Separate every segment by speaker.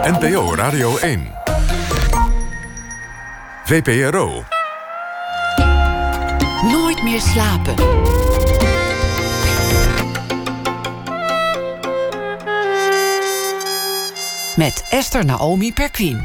Speaker 1: NPO Radio 1. VPRO.
Speaker 2: Nooit meer slapen. Met Esther Naomi Perquin.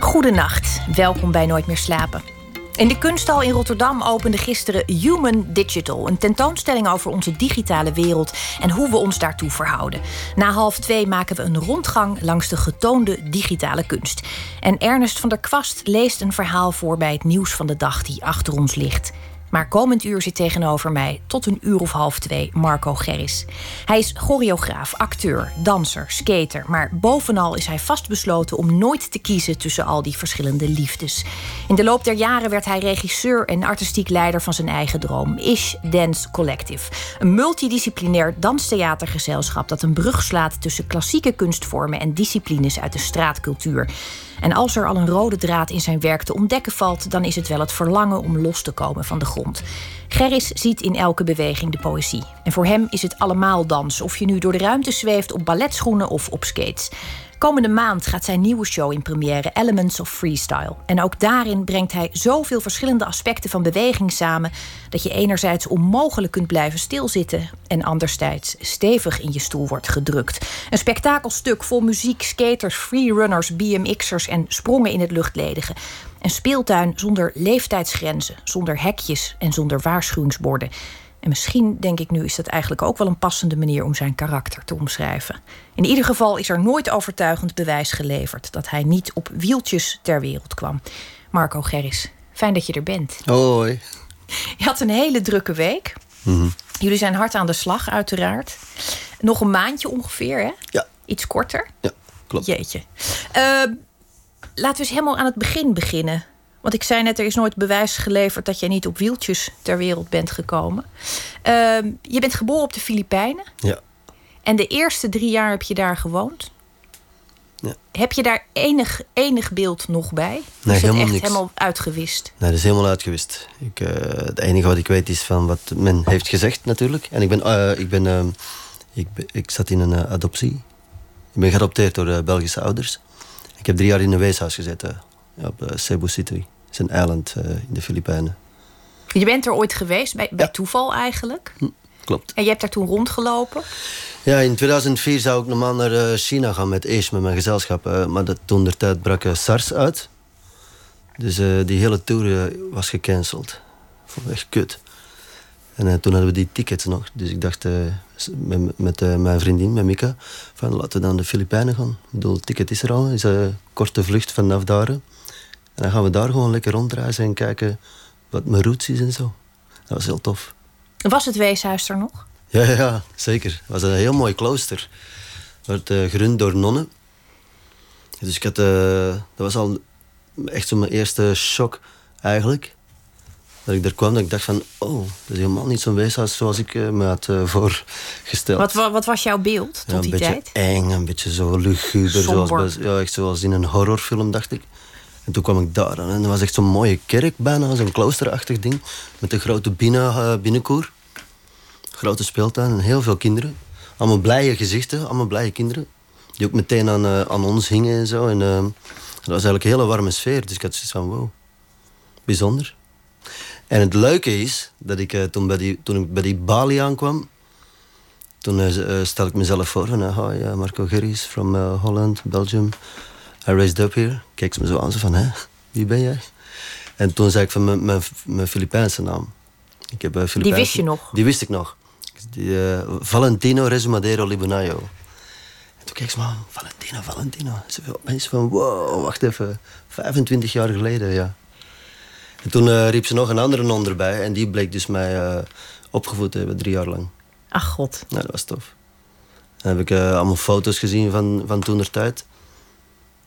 Speaker 3: Goedenacht, welkom bij Nooit meer slapen. In de kunsthal in Rotterdam opende gisteren Human Digital, een tentoonstelling over onze digitale wereld en hoe we ons daartoe verhouden. Na half twee maken we een rondgang langs de getoonde digitale kunst. En Ernest van der Kwast leest een verhaal voor bij het nieuws van de dag die achter ons ligt. Maar komend uur zit tegenover mij tot een uur of half twee Marco Gerris. Hij is choreograaf, acteur, danser, skater. Maar bovenal is hij vastbesloten om nooit te kiezen tussen al die verschillende liefdes. In de loop der jaren werd hij regisseur en artistiek leider van zijn eigen droom, Ish Dance Collective. Een multidisciplinair danstheatergezelschap dat een brug slaat tussen klassieke kunstvormen en disciplines uit de straatcultuur. En als er al een rode draad in zijn werk te ontdekken valt, dan is het wel het verlangen om los te komen van de grond. Gerris ziet in elke beweging de poëzie. En voor hem is het allemaal dans, of je nu door de ruimte zweeft op balletschoenen of op skates. Komende maand gaat zijn nieuwe show in première, Elements of Freestyle. En ook daarin brengt hij zoveel verschillende aspecten van beweging samen dat je enerzijds onmogelijk kunt blijven stilzitten en anderzijds stevig in je stoel wordt gedrukt. Een spektakelstuk vol muziek, skaters, freerunners, BMX'ers en sprongen in het luchtledige. Een speeltuin zonder leeftijdsgrenzen, zonder hekjes en zonder waarschuwingsborden. En misschien, denk ik nu, is dat eigenlijk ook wel een passende manier om zijn karakter te omschrijven. In ieder geval is er nooit overtuigend bewijs geleverd dat hij niet op wieltjes ter wereld kwam. Marco Gerris, fijn dat je er bent.
Speaker 4: Hoi.
Speaker 3: Je had een hele drukke week.
Speaker 4: Mhm.
Speaker 3: Jullie zijn hard aan de slag, uiteraard. Nog een maandje ongeveer, hè?
Speaker 4: Ja.
Speaker 3: Iets korter.
Speaker 4: Ja, klopt.
Speaker 3: Jeetje. Uh, laten we eens helemaal aan het begin beginnen. Want ik zei net, er is nooit bewijs geleverd dat je niet op wieltjes ter wereld bent gekomen. Uh, je bent geboren op de Filipijnen.
Speaker 4: Ja.
Speaker 3: En de eerste drie jaar heb je daar gewoond.
Speaker 4: Ja.
Speaker 3: Heb je daar enig, enig beeld nog bij?
Speaker 4: Nee,
Speaker 3: is
Speaker 4: helemaal
Speaker 3: echt
Speaker 4: niks.
Speaker 3: helemaal uitgewist?
Speaker 4: Nee, dat is helemaal uitgewist. Ik, uh, het enige wat ik weet is van wat men heeft gezegd natuurlijk. En ik ben, uh, ik, ben, uh, ik, ik zat in een adoptie. Ik ben geadopteerd door Belgische ouders. Ik heb drie jaar in een weeshuis gezeten op Cebu City. Het is een eiland in de Filipijnen.
Speaker 3: Je bent er ooit geweest, bij, bij ja. toeval eigenlijk?
Speaker 4: Hm, klopt.
Speaker 3: En je hebt daar toen rondgelopen?
Speaker 4: Ja, in 2004 zou ik normaal naar China gaan met Ace, met mijn gezelschap. maar dat, toen de tijd brak SARS uit. Dus die hele tour was gecanceld. Vond ik echt kut. En uh, toen hadden we die tickets nog. Dus ik dacht met, met mijn vriendin, met Mika, van laten we dan de Filipijnen gaan. Ik bedoel, het ticket is er al. is een korte vlucht vanaf daar. En dan gaan we daar gewoon lekker rondreizen en kijken wat mijn roots is en zo. Dat was heel tof.
Speaker 3: Was het weeshuis er nog?
Speaker 4: Ja, ja, zeker. Het was een heel mooi klooster. Het werd gerund door nonnen. Dus ik had, dat was al echt zo mijn eerste shock eigenlijk. Dat ik er kwam, dat ik dacht van... oh, dat is helemaal niet zo'n weeshuis zoals ik me had uh, voorgesteld.
Speaker 3: Wat, wat, was jouw beeld tot
Speaker 4: ja,
Speaker 3: die
Speaker 4: tijd? Een beetje eng, een beetje zo luguber. Zoals, ja, echt zoals in een horrorfilm, dacht ik. En toen kwam ik daar aan en dat was echt zo'n mooie kerk bijna. Zo'n kloosterachtig ding. Met een grote binnen, uh, binnenkoer. Grote speeltuin en heel veel kinderen. Allemaal blije gezichten, allemaal blije kinderen. Die ook meteen aan, uh, aan ons hingen en zo. En, uh, dat was eigenlijk een hele warme sfeer. Dus ik had zoiets van, wow, bijzonder. En het leuke is, dat ik uh, toen, bij die, toen ik bij die balie aankwam... toen stel ik mezelf voor van... Hi, Marco Gerries from Holland, Belgium. I raised up here. Keek ze me zo aan, zo van, hè, wie ben jij? En toen zei ik van mijn, mijn Filipijnse naam. Ik heb, Filipijnse,
Speaker 3: die wist je nog?
Speaker 4: Die wist ik nog. Die, Valentino Resumadero Libonayo. Toen keek ze me aan, Valentino, Valentino. Ze mensen van, wow, wacht even. 25 jaar geleden, ja. En toen uh, riep ze nog een andere non erbij. En die bleek dus mij uh, opgevoed te hebben, drie jaar lang.
Speaker 3: Ach god.
Speaker 4: Ja, dat was tof. Dan heb ik allemaal foto's gezien van, van toen der tijd.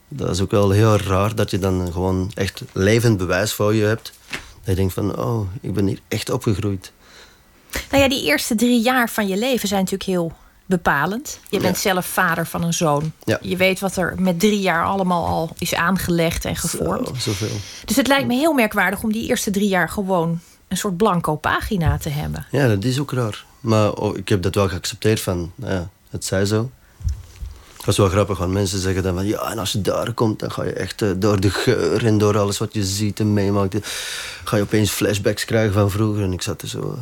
Speaker 4: Dat is ook wel heel raar dat je dan gewoon echt levend bewijs voor je hebt. Dat je denkt van, oh, ik ben hier echt opgegroeid.
Speaker 3: Nou ja, die eerste drie jaar van je leven zijn natuurlijk heel bepalend. Je bent ja. zelf vader van een zoon.
Speaker 4: Ja.
Speaker 3: Je weet wat er met drie jaar allemaal al is aangelegd en gevormd.
Speaker 4: Zo, zoveel.
Speaker 3: Dus het lijkt me heel merkwaardig om die eerste drie jaar gewoon een soort blanco pagina te hebben.
Speaker 4: Ja, dat is ook raar. Maar oh, ik heb dat wel geaccepteerd van, nou ja, het zij zo. Dat is wel grappig, want mensen zeggen dan van... ja, en als je daar komt, dan ga je echt uh, door de geur en door alles wat je ziet en meemaakt... ga je opeens flashbacks krijgen van vroeger. En ik zat er zo...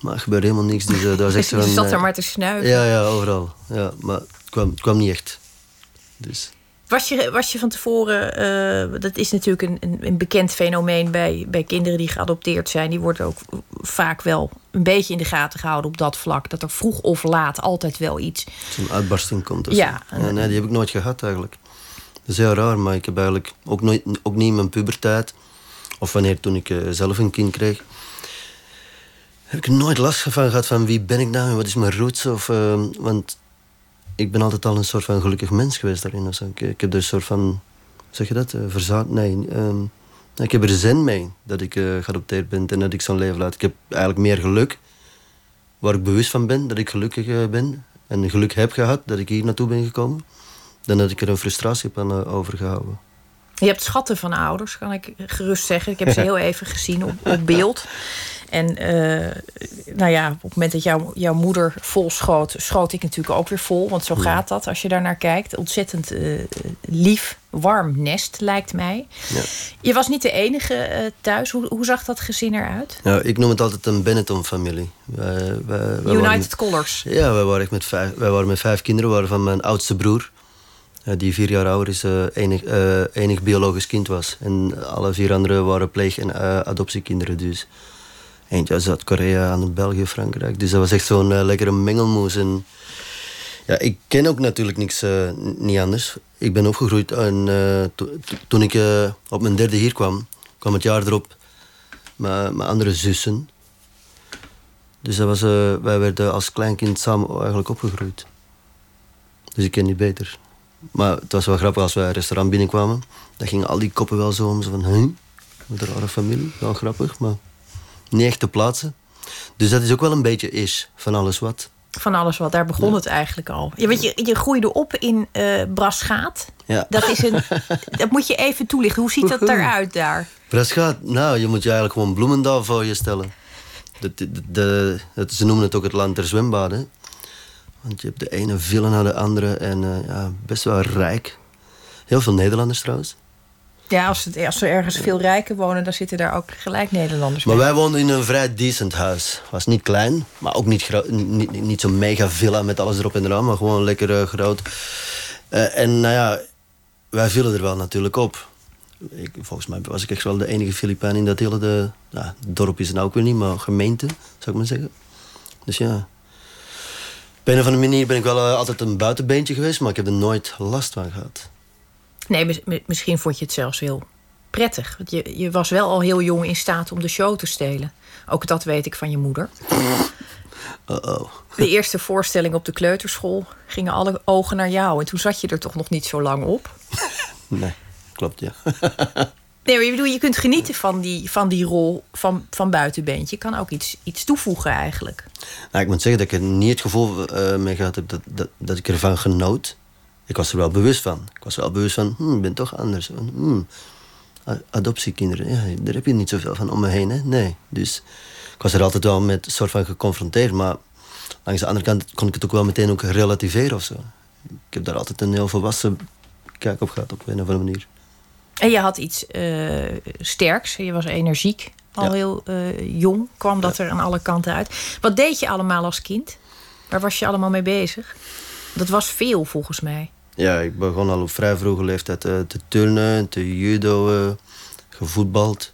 Speaker 4: maar er gebeurde helemaal niks. Dus uh, was echt
Speaker 3: je zat er maar te snuiven.
Speaker 4: Ja, ja, overal. Ja, maar het kwam, het kwam niet echt. Dus...
Speaker 3: Was je, was je van tevoren, uh, dat is natuurlijk een, een, bekend fenomeen bij, bij kinderen die geadopteerd zijn. Die worden ook vaak wel een beetje in de gaten gehouden op dat vlak. Dat er vroeg of laat altijd wel iets.
Speaker 4: Zo'n uitbarsting komt. Ja. ja. Nee, die heb ik nooit gehad eigenlijk. Dat is heel raar, maar ik heb eigenlijk ook, nooit, ook niet in mijn puberteit. Of wanneer toen ik uh, zelf een kind kreeg. Heb ik nooit last van gehad van wie ben ik nou en wat is mijn roots. Of, uh, want ik ben altijd al een soort van gelukkig mens geweest daarin. Of Ik, ik, heb er een soort van, zeg je dat, uh, verzaad? Nee, um, ik heb er zin mee dat ik uh, geadopteerd ben en dat ik zo'n leven laat. Ik heb eigenlijk meer geluk, waar ik bewust van ben dat ik gelukkig uh, ben. En geluk heb gehad dat ik hier naartoe ben gekomen. Dan dat ik er een frustratie heb aan overgehouden.
Speaker 3: Je hebt schatten van ouders, kan ik gerust zeggen. Ik heb ze heel even gezien op, op beeld. En uh, nou ja, op het moment dat jouw, jouw moeder vol schoot, schoot ik natuurlijk ook weer vol. Want zo gaat dat als je daar naar kijkt. Ontzettend uh, lief, warm nest, lijkt mij. Ja. Je was niet de enige uh, thuis. Hoe, hoe zag dat gezin eruit?
Speaker 4: Ik noem het altijd een Benetton-familie.
Speaker 3: United met, Colors.
Speaker 4: Ja, wij waren, met vijf, wij waren met vijf kinderen. We waren van mijn oudste broer. Die vier jaar ouder is, enig, enig biologisch kind was. En alle vier anderen waren pleeg- en adoptiekinderen. Dus Eentje uit Zuid-Korea, aan België, Frankrijk. Dus dat was echt zo'n uh, lekkere mengelmoes. En ja, ik ken ook natuurlijk niks, uh, niet anders. Ik ben opgegroeid en to toen ik op mijn derde hier kwam, kwam het jaar erop met andere zussen. Dus dat was, wij werden als kleinkind samen eigenlijk opgegroeid. Dus ik ken die beter. Maar het was wel grappig als wij een restaurant binnenkwamen. Dan gingen al die koppen wel zo om. Zo van, hè? Met een rare familie. Wel grappig, maar niet echt te plaatsen. Dus dat is ook wel een beetje is van alles wat.
Speaker 3: Van alles wat, daar begon het eigenlijk al. Ja, je, je groeide op in uh, Braschaat. Ja. Dat, is een, dat moet je even toelichten. Hoe ziet dat eruit daar?
Speaker 4: Braschaat, nou, je moet je eigenlijk gewoon Bloemendaal voor je stellen. De, de, de, ze noemen het ook het land der zwembaden. Want je hebt de ene villa naar de andere en uh, ja, best wel rijk. Heel veel Nederlanders trouwens.
Speaker 3: Ja, als, het, als er ergens veel rijken wonen, dan zitten daar ook gelijk Nederlanders
Speaker 4: Maar wij woonden in een vrij decent huis. Was niet klein, maar ook niet, niet, niet zo'n mega villa met alles erop en eraan, maar gewoon lekker uh, groot. Uh, en nou ja, wij vielen er wel natuurlijk op. Ik, volgens mij was ik echt wel de enige Filipijn in dat hele de, ja, dorp is het nou ook weer niet, maar gemeente, zou ik maar zeggen. Dus ja. Op een of andere manier ben ik wel uh, altijd een buitenbeentje geweest, maar ik heb er nooit last van gehad.
Speaker 3: Nee, misschien vond je het zelfs heel prettig. Want je, je was wel al heel jong in staat om de show te stelen. Ook dat weet ik van je moeder.
Speaker 4: Uh -oh.
Speaker 3: De eerste voorstelling op de kleuterschool gingen alle ogen naar jou. En toen zat je er toch nog niet zo lang op?
Speaker 4: Nee, klopt, ja.
Speaker 3: Nee, maar je, bedoel, je kunt genieten van die, van die rol van, van buitenbeentje. Je kan ook iets, iets toevoegen eigenlijk.
Speaker 4: Nou, ik moet zeggen dat ik er niet het gevoel uh, mee gehad heb dat, dat, dat ik ervan genoot ik was er wel bewust van. Ik was wel bewust van, hm, ik ben toch anders. Hm, adoptiekinderen, ja, daar heb je niet zoveel van om me heen. Hè? Nee. Dus ik was er altijd wel met een soort van geconfronteerd. Maar langs de andere kant kon ik het ook wel meteen ook relativeren of zo. Ik heb daar altijd een heel volwassen kijk op gehad, op een of andere manier.
Speaker 3: En je had iets uh, sterks, je was energiek. Al heel uh, jong kwam dat er aan alle kanten uit. Wat deed je allemaal als kind? Waar was je allemaal mee bezig? Dat was veel volgens mij.
Speaker 4: Ja, ik begon al op vrij vroege leeftijd uh, te turnen, te judo, uh, gevoetbald.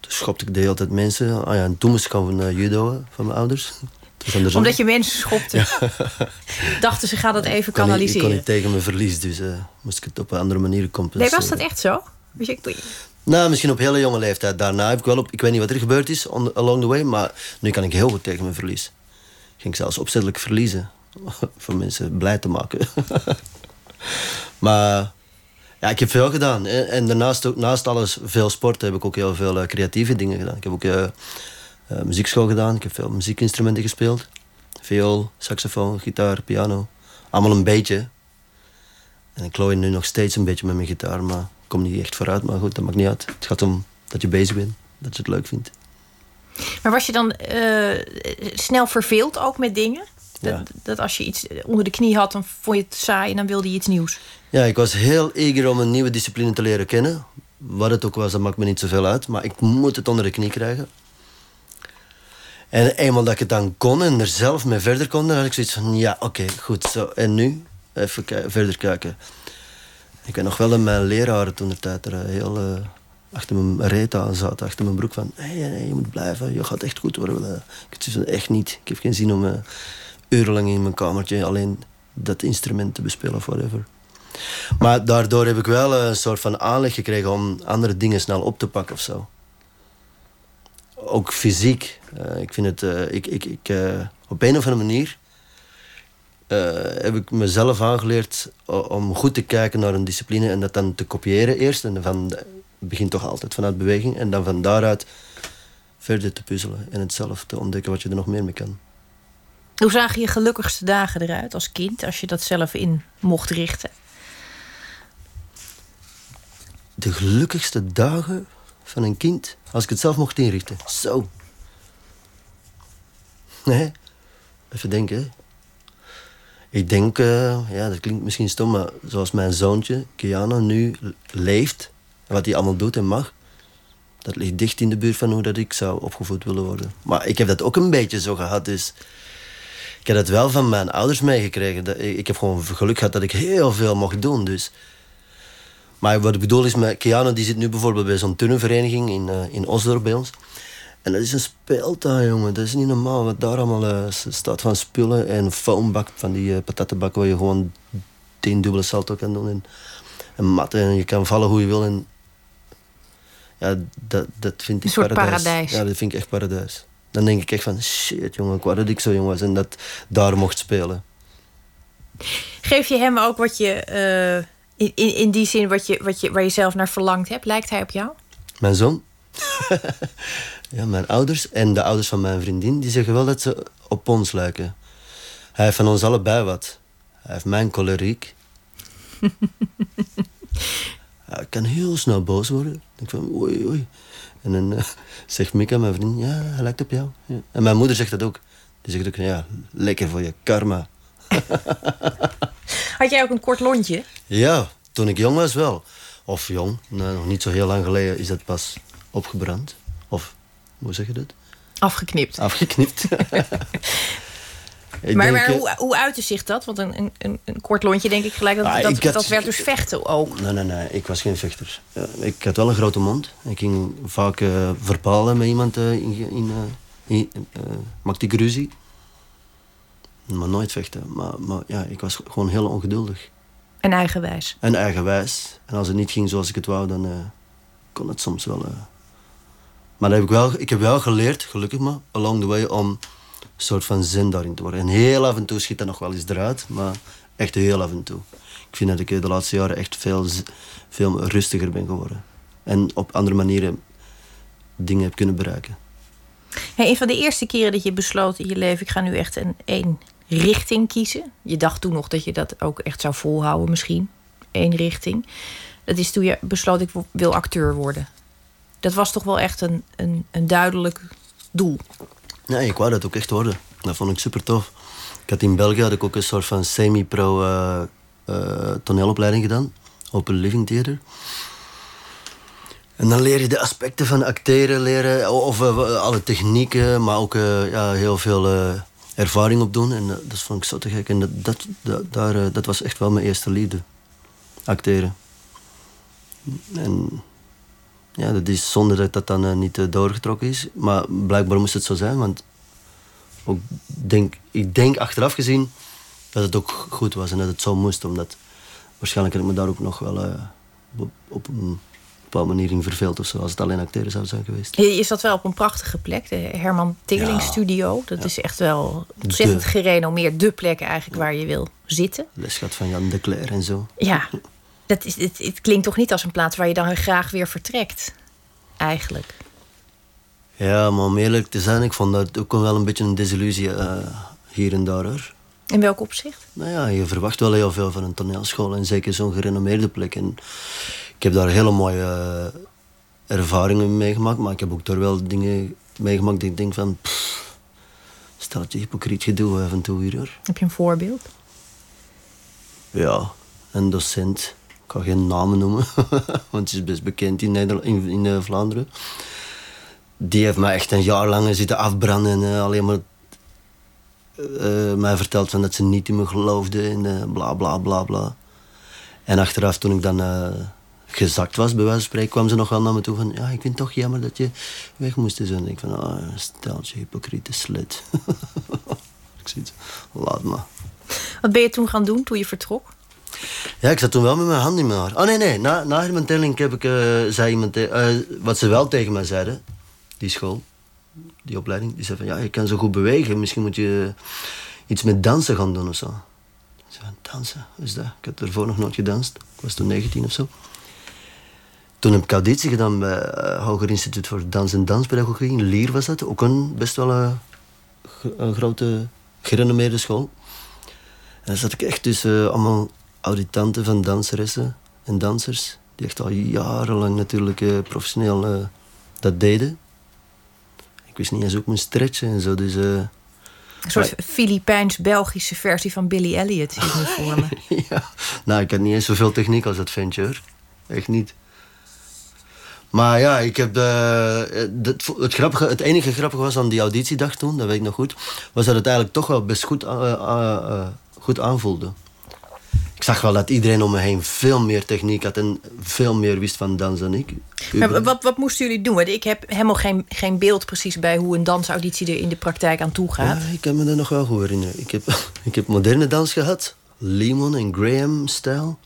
Speaker 4: Toen schopte ik de hele tijd mensen. Ah ja, en toen moest ik gaan uh, judo van mijn ouders.
Speaker 3: Omdat je mensen schopte. Dachten ze, gaat dat even kanaliseren.
Speaker 4: Ik kon niet tegen mijn verlies, dus moest ik het op een andere manier compenseren.
Speaker 3: Nee, was dat echt zo?
Speaker 4: Nou, misschien op hele jonge leeftijd. Daarna heb ik wel op... Ik weet niet wat er gebeurd is on, along the way, maar nu kan ik heel goed tegen mijn verlies. Ik ging zelfs opzettelijk verliezen. Voor mensen blij te maken. Maar ja, ik heb veel gedaan. En daarnaast ook, naast alles veel sporten heb ik ook heel veel uh, creatieve dingen gedaan. Ik heb ook uh, uh, muziekschool gedaan. Ik heb veel muziekinstrumenten gespeeld. Viool, saxofoon, gitaar, piano. Allemaal een beetje. En ik klooi nu nog steeds een beetje met mijn gitaar. Maar ik kom niet echt vooruit. Maar goed, dat maakt niet uit. Het gaat om dat je bezig bent. Dat je het leuk vindt.
Speaker 3: Maar was je dan snel verveeld ook met dingen? Dat, dat, als je iets onder de knie had, dan vond je het saai en dan wilde je iets nieuws.
Speaker 4: Ja, ik was heel eager om een nieuwe discipline te leren kennen. Wat het ook was, dat maakt me niet zoveel uit. Maar ik moet het onder de knie krijgen. En eenmaal dat ik het dan kon en er zelf mee verder kon, dan had ik zoiets van... Ja, oké, goed, zo. En nu? Even verder kijken. Ik weet nog wel dat mijn leraren toen de tijd er heel... Uh, achter mijn reet aan zat, achter mijn broek van... Hey, hey, je moet blijven, je gaat echt goed worden. Ik het echt niet. Ik heb geen zin om uh, urenlang in mijn kamertje alleen dat instrument te bespelen of whatever. Maar daardoor heb ik wel een soort van aanleg gekregen om andere dingen snel op te pakken of zo. Ook fysiek. Uh, ik vind het, uh, ik, ik, ik, uh, op een of andere manier heb ik mezelf aangeleerd om goed te kijken naar een discipline en dat dan te kopiëren eerst. En van, het begint toch altijd vanuit beweging. En dan van daaruit verder te puzzelen en het zelf te ontdekken wat je er nog meer mee kan.
Speaker 3: Hoe zagen je gelukkigste dagen eruit als kind, als je dat zelf in mocht richten?
Speaker 4: De gelukkigste dagen van een kind, als ik het zelf mocht inrichten. Zo. Nee, even denken. Ik denk, uh, ja, dat klinkt misschien stom, maar zoals mijn zoontje, Kiana, nu leeft, wat hij allemaal doet en mag, dat ligt dicht in de buurt van hoe dat ik zou opgevoed willen worden. Maar ik heb dat ook een beetje zo gehad, dus ik heb dat wel van mijn ouders meegekregen. Ik heb gewoon geluk gehad dat ik heel veel mocht doen, dus maar wat ik bedoel is, met Keanu die zit nu bijvoorbeeld bij zo'n turnenvereniging in, uh, in Oslo bij ons. En dat is een speeltuin, jongen. Dat is niet normaal wat daar allemaal uh, staat van spullen. En een foambak van die uh, patattenbak waar je gewoon tien dubbele salto kan doen. En, en matten en je kan vallen hoe je wil. En ja, dat, dat vind ik
Speaker 3: Een soort paradijs.
Speaker 4: Ja, dat vind ik echt paradijs. Dan denk ik echt van, shit jongen, ik wou dat ik zo jong was en dat daar mocht spelen.
Speaker 3: Geef je hem ook wat je in, in, in die zin wat je, wat je, waar je zelf naar verlangt hebt, lijkt hij op jou?
Speaker 4: Mijn zoon? ja, mijn ouders en de ouders van mijn vriendin, die zeggen wel dat ze op ons lijken. Hij heeft van ons allebei wat. Hij heeft mijn choleriek. hij kan heel snel boos worden. Ik denk van, oei, oei. En dan uh, zegt Mika, mijn vriend, ja, hij lijkt op jou. Ja. En mijn moeder zegt dat ook. Die zegt ook, ja, lekker voor je karma.
Speaker 3: Had jij ook een kort lontje?
Speaker 4: Ja, toen ik jong was wel. Of jong, nee, nog niet zo heel lang geleden is dat pas opgebrand. Of, hoe zeg je dat?
Speaker 3: Afgeknipt.
Speaker 4: Afgeknipt.
Speaker 3: maar, maar hoe, hoe uitte zich dat? Want een, een, een kort lontje denk ik gelijk dat, ah, dat, dat werd dus vechten ook.
Speaker 4: Nee, nee, nee. Ik was geen vechter. ik had wel een grote mond. Ik ging vaak uh, verpalen met iemand uh, in... in, uh, in maakte ik ruzie. Maar nooit vechten. Maar, maar ja, ik was gewoon heel ongeduldig.
Speaker 3: En eigenwijs.
Speaker 4: En eigenwijs. En als het niet ging zoals ik het wou, dan kon het soms wel. Maar heb ik, wel, ik heb wel geleerd, gelukkig maar, along the way, om soort van zin daarin te worden. En heel af en toe schiet dat nog wel eens eruit, maar echt heel af en toe. Ik vind dat ik de laatste jaren echt veel, veel rustiger ben geworden. En op andere manieren dingen heb kunnen bereiken.
Speaker 3: Een van de eerste keren dat je besloot in je leven... ik ga nu echt een één richting kiezen. Je dacht toen nog dat je dat ook echt zou volhouden misschien. Eén richting. Dat is toen je besloot ik wil acteur worden. Dat was toch wel echt een, een, een duidelijk doel.
Speaker 4: Nee, ik wou dat ook echt worden. Dat vond ik super tof. Ik had in België had ik ook een soort van semi-pro uh, uh, toneelopleiding gedaan. Open Living Theater. En dan leer je de aspecten van acteren leren. Of uh, alle technieken, maar ook ja, heel veel ervaring op doen. En dat vond ik zo te gek. En dat, dat, daar, eh, dat was echt wel mijn eerste liefde. Acteren. En ja, dat is zonder dat dat dan uh, niet uh, doorgetrokken is. Maar blijkbaar moest het zo zijn. Want ook denk, ik denk achteraf gezien dat het ook goed was en dat het zo moest. Omdat waarschijnlijk heb ik me daar ook nog wel uh, op, op een bepaalde manier in verveeld of zo, als het alleen acteren zou zijn geweest.
Speaker 3: Je, je zat wel op een prachtige plek, de Herman Tegeling Studio. Dat is echt wel ontzettend gerenommeerd. De plek eigenlijk waar je wil zitten.
Speaker 4: Lesgat van Jan de Cler en zo.
Speaker 3: Ja, dat is, het, het, klinkt toch niet als een plaats waar je dan graag weer vertrekt, eigenlijk.
Speaker 4: Ja, maar om eerlijk te zijn, ik vond dat ook wel een beetje een desillusie uh, hier en daar. Hoor.
Speaker 3: In welk opzicht?
Speaker 4: Nou ja, je verwacht wel heel veel van een toneelschool en zeker zo'n gerenommeerde plek. En ik heb daar hele mooie uh, ervaringen meegemaakt, maar ik heb ook daar wel dingen meegemaakt die ik denk van... Pff, steltje hypocriet gedoe af en toe hier hoor.
Speaker 3: Heb je een voorbeeld?
Speaker 4: Ja, een docent. Ga geen namen noemen, want ze is best bekend in, Nederland, in, uh, Vlaanderen. Die heeft mij echt een jaar lang zitten afbranden en uh, alleen maar uh, mij verteld van dat ze niet in me geloofde en bla bla bla bla. En achteraf, toen ik dan gezakt was, bij wijze van kwam ze nog wel naar me toe van... Ja, ik vind toch jammer dat je weg moest zijn. Ik van, ah, steltje hypocriete slit. ik het, laat maar.
Speaker 3: Wat ben je toen gaan doen, toen je vertrok?
Speaker 4: Ja, ik zat toen wel met mijn hand in mijn haar. Oh nee, nee, na, na mijn telling heb ik, uh, zei iemand... Uh, wat ze wel tegen mij zeiden, die school, die opleiding... Die zei van, ja, je kan zo goed bewegen. Misschien moet je iets met dansen gaan doen of zo. Zei, dansen, is dat? Ik had ervoor nog nooit gedanst. Ik was toen 19 of zo. Toen heb ik auditie gedaan bij het Hoger Instituut voor Dans en Danspedagogie. Lier was dat. Ook een best wel een, grote, gerenommeerde school. En dan zat ik echt tussen allemaal auditanten van danseressen en dansers. Die echt al jarenlang natuurlijk uh, professioneel uh, dat deden. Ik wist niet eens ook mijn stretchen en zo. Dus,
Speaker 3: een soort Filipijns-Belgische versie van Billy Elliot zie ik nu voor me.
Speaker 4: ja, nou, ik had niet eens zoveel techniek als dat ventje hoor. Echt niet. Maar ja, ik heb het, het, grappige, het enige grappige was aan die auditiedag toen, dat weet ik nog goed, was dat het eigenlijk toch wel best goed, uh, uh, uh, goed aanvoelde. Ik zag wel dat iedereen om me heen veel meer techniek had en veel meer wist van dans dan ik.
Speaker 3: Maar wat, wat moesten jullie doen? Want ik heb helemaal geen, geen beeld precies bij hoe een dansauditie er in de praktijk aan toe gaat.
Speaker 4: Ja, ik kan me dat nog wel goed herinneren. Ik heb, ik heb moderne dans gehad, Lehman en Graham-stijl.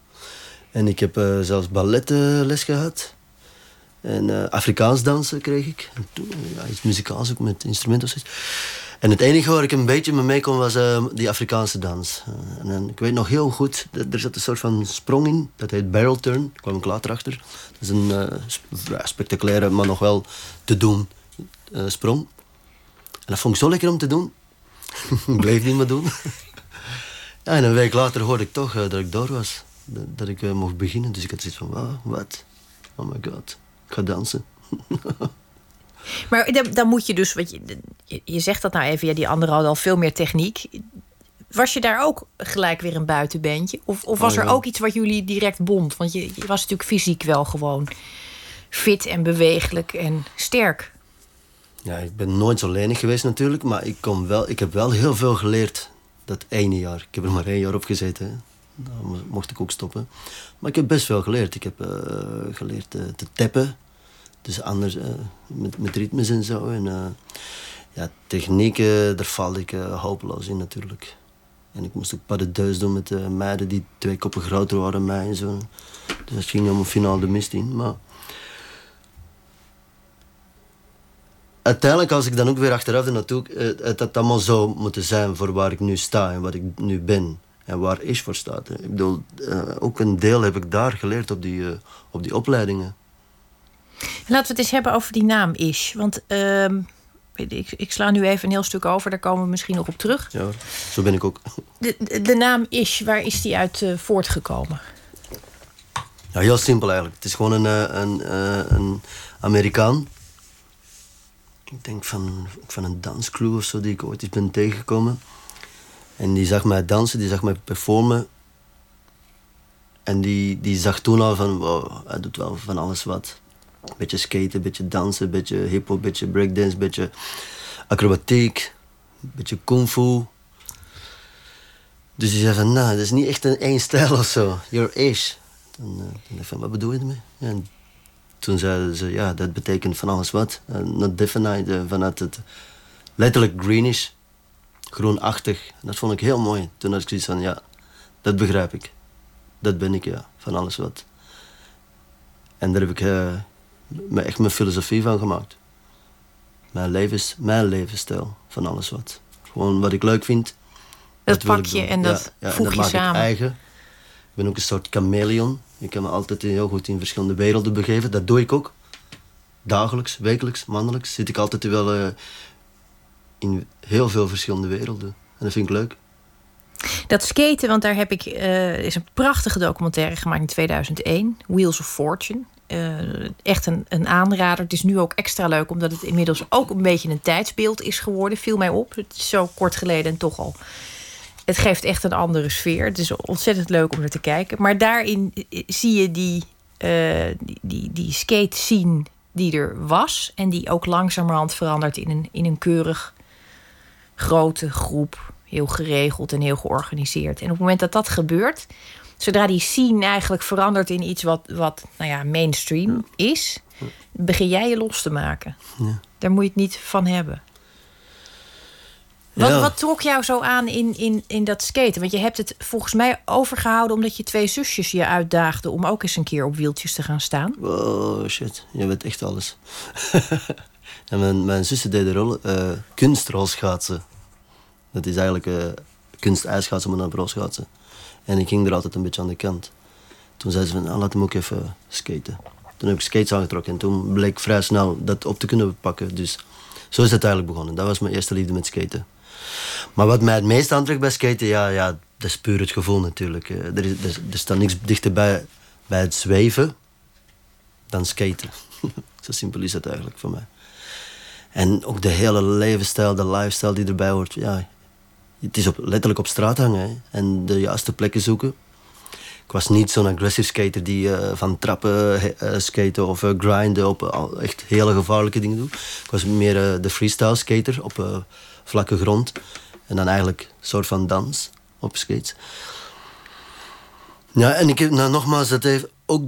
Speaker 4: En ik heb zelfs balletles gehad. En uh, Afrikaans dansen kreeg ik. En toen, ja, iets muzikaals ook met instrumenten of zoiets. En het enige waar ik een beetje mee kon was uh, die Afrikaanse dans. Uh, en ik weet nog heel goed, er zat een soort van sprong in. Dat heet barrel turn. Daar kwam ik later achter. Dat is een spectaculaire, maar nog wel te doen sprong. En dat vond ik zo lekker om te doen. ik bleef niet meer doen. en een week later hoorde ik toch dat ik door was. Dat, dat ik mocht beginnen. Dus ik had zoiets van, wat? Oh my god ik ga dansen.
Speaker 3: maar dan, moet je dus, wat je, je zegt dat nou even, ja, die anderen hadden al veel meer techniek. Was je daar ook gelijk weer een buitenbeentje? Of, of was oh, er ook iets wat jullie direct bond? Want je, je, was natuurlijk fysiek wel gewoon fit en bewegelijk en sterk.
Speaker 4: Ja, ik ben nooit zo lenig geweest natuurlijk, maar ik, kom wel, ik heb wel heel veel geleerd dat ene jaar. Ik heb er maar één jaar op gezeten. Dan mocht ik ook stoppen. Maar ik heb best veel geleerd. Ik heb uh, geleerd uh, te tappen. Dus anders uh, met, met ritmes en zo. En ja, technieken, daar val ik hopeloos in natuurlijk. En ik moest ook pas de duis doen met meiden die twee koppen groter waren dan mij en zo. Dus dat ging helemaal finaal de mist in. Maar uiteindelijk, als ik dan ook weer achteraf naartoe, het had allemaal zo moeten zijn voor waar ik nu sta en wat ik nu ben en waar Ish voor staat. Ik bedoel, ook een deel heb ik daar geleerd op die, op die opleidingen.
Speaker 3: Laten we het eens hebben over die naam Ish. Want uh, ik, ik, sla nu even een heel stuk over, daar komen we misschien nog op terug.
Speaker 4: Ja, zo ben ik ook.
Speaker 3: De, naam Ish, waar is die uit uh, voortgekomen?
Speaker 4: Ja, heel simpel eigenlijk. Het is gewoon een, een, een Amerikaan. Ik denk van, van een danscrew of zo die ik ooit eens ben tegengekomen. En die zag mij dansen, die zag mij performen. En die, die zag toen al van, wow, hij doet wel van alles wat. Beetje skaten, beetje dansen, beetje hip-hop, beetje breakdance, beetje acrobatiek, beetje kung fu. Dus die zei van, nou, dat is niet echt een één stijl of zo. You're ish. Dan, uh, dacht ik van, wat bedoel je ermee? en toen zeiden ze, ja, dat betekent van alles wat. Uh, not definite, uh, vanuit het letterlijk greenish groenachtig. Dat vond ik heel mooi. Toen had ik zoiets van, ja, dat begrijp ik. Dat ben ik, ja, van alles wat. En daar heb ik echt mijn filosofie van gemaakt. Mijn, levens, mijn levensstijl, van alles wat. Gewoon wat ik leuk vind.
Speaker 3: Dat pak je en dat ja, voeg je samen. Ik
Speaker 4: eigen. Ik ben ook een soort chameleon. Ik kan me altijd heel goed in verschillende werelden begeven. Dat doe ik ook. Dagelijks, wekelijks, mannelijks zit ik altijd wel uh, in heel veel verschillende werelden. En dat vind ik leuk.
Speaker 3: Dat skaten, want daar heb ik, uh, is een prachtige documentaire gemaakt in 2001, Wheels of Fortune. Echt een, een aanrader. Het is nu ook extra leuk omdat het inmiddels ook een beetje een tijdsbeeld is geworden. Viel mij op. Het is zo kort geleden en toch al. Het geeft echt een andere sfeer. Het is ontzettend leuk om er te kijken. Maar daarin zie je die, die, die, die skate scene die er was. En die ook langzamerhand verandert in een, in een keurig grote groep. Heel geregeld en heel georganiseerd. En op het moment dat dat gebeurt, zodra die scene eigenlijk verandert in iets wat, wat nou ja, mainstream is, begin jij je los te maken. Ja. Daar moet je het niet van hebben. Wat, wat, trok jou zo aan in, in, in dat skaten? Want je hebt het volgens mij overgehouden omdat je twee zusjes je uitdaagden om ook eens een keer op wieltjes te gaan staan.
Speaker 4: Oh shit, je weet echt alles. en mijn, mijn zussen deden rol, uh, kunstrolschaatsen. Dat is eigenlijk uh, kunst-ijsschaatsen, maar dan rolschaatsen. En ik ging er altijd een beetje aan de kant. Toen zei ze van, ah, laat hem ook even skaten. Toen heb ik skates aangetrokken en toen bleek vrij snel dat op te kunnen pakken. Dus zo is het eigenlijk begonnen. Dat was mijn eerste liefde met skaten. Maar wat mij het meest aantrekt bij skaten, ja, ja, dat is puur het gevoel natuurlijk. Eh, er, is, er, staat niks dichterbij bij het zweven dan skaten. Zo simpel is het eigenlijk voor mij. En ook de hele levensstijl, de lifestyle die erbij hoort. Ja, het is op, letterlijk op straat hangen en de juiste plekken zoeken. Ik was niet zo'n aggressive skater die uh, van trappen uh, skaten of uh, grinden op echt hele gevaarlijke dingen doen. Ik was meer de freestyle skater op vlakke grond. En dan eigenlijk een soort van dans op skates. Ja, en ik heb nou, nogmaals, dat heeft ook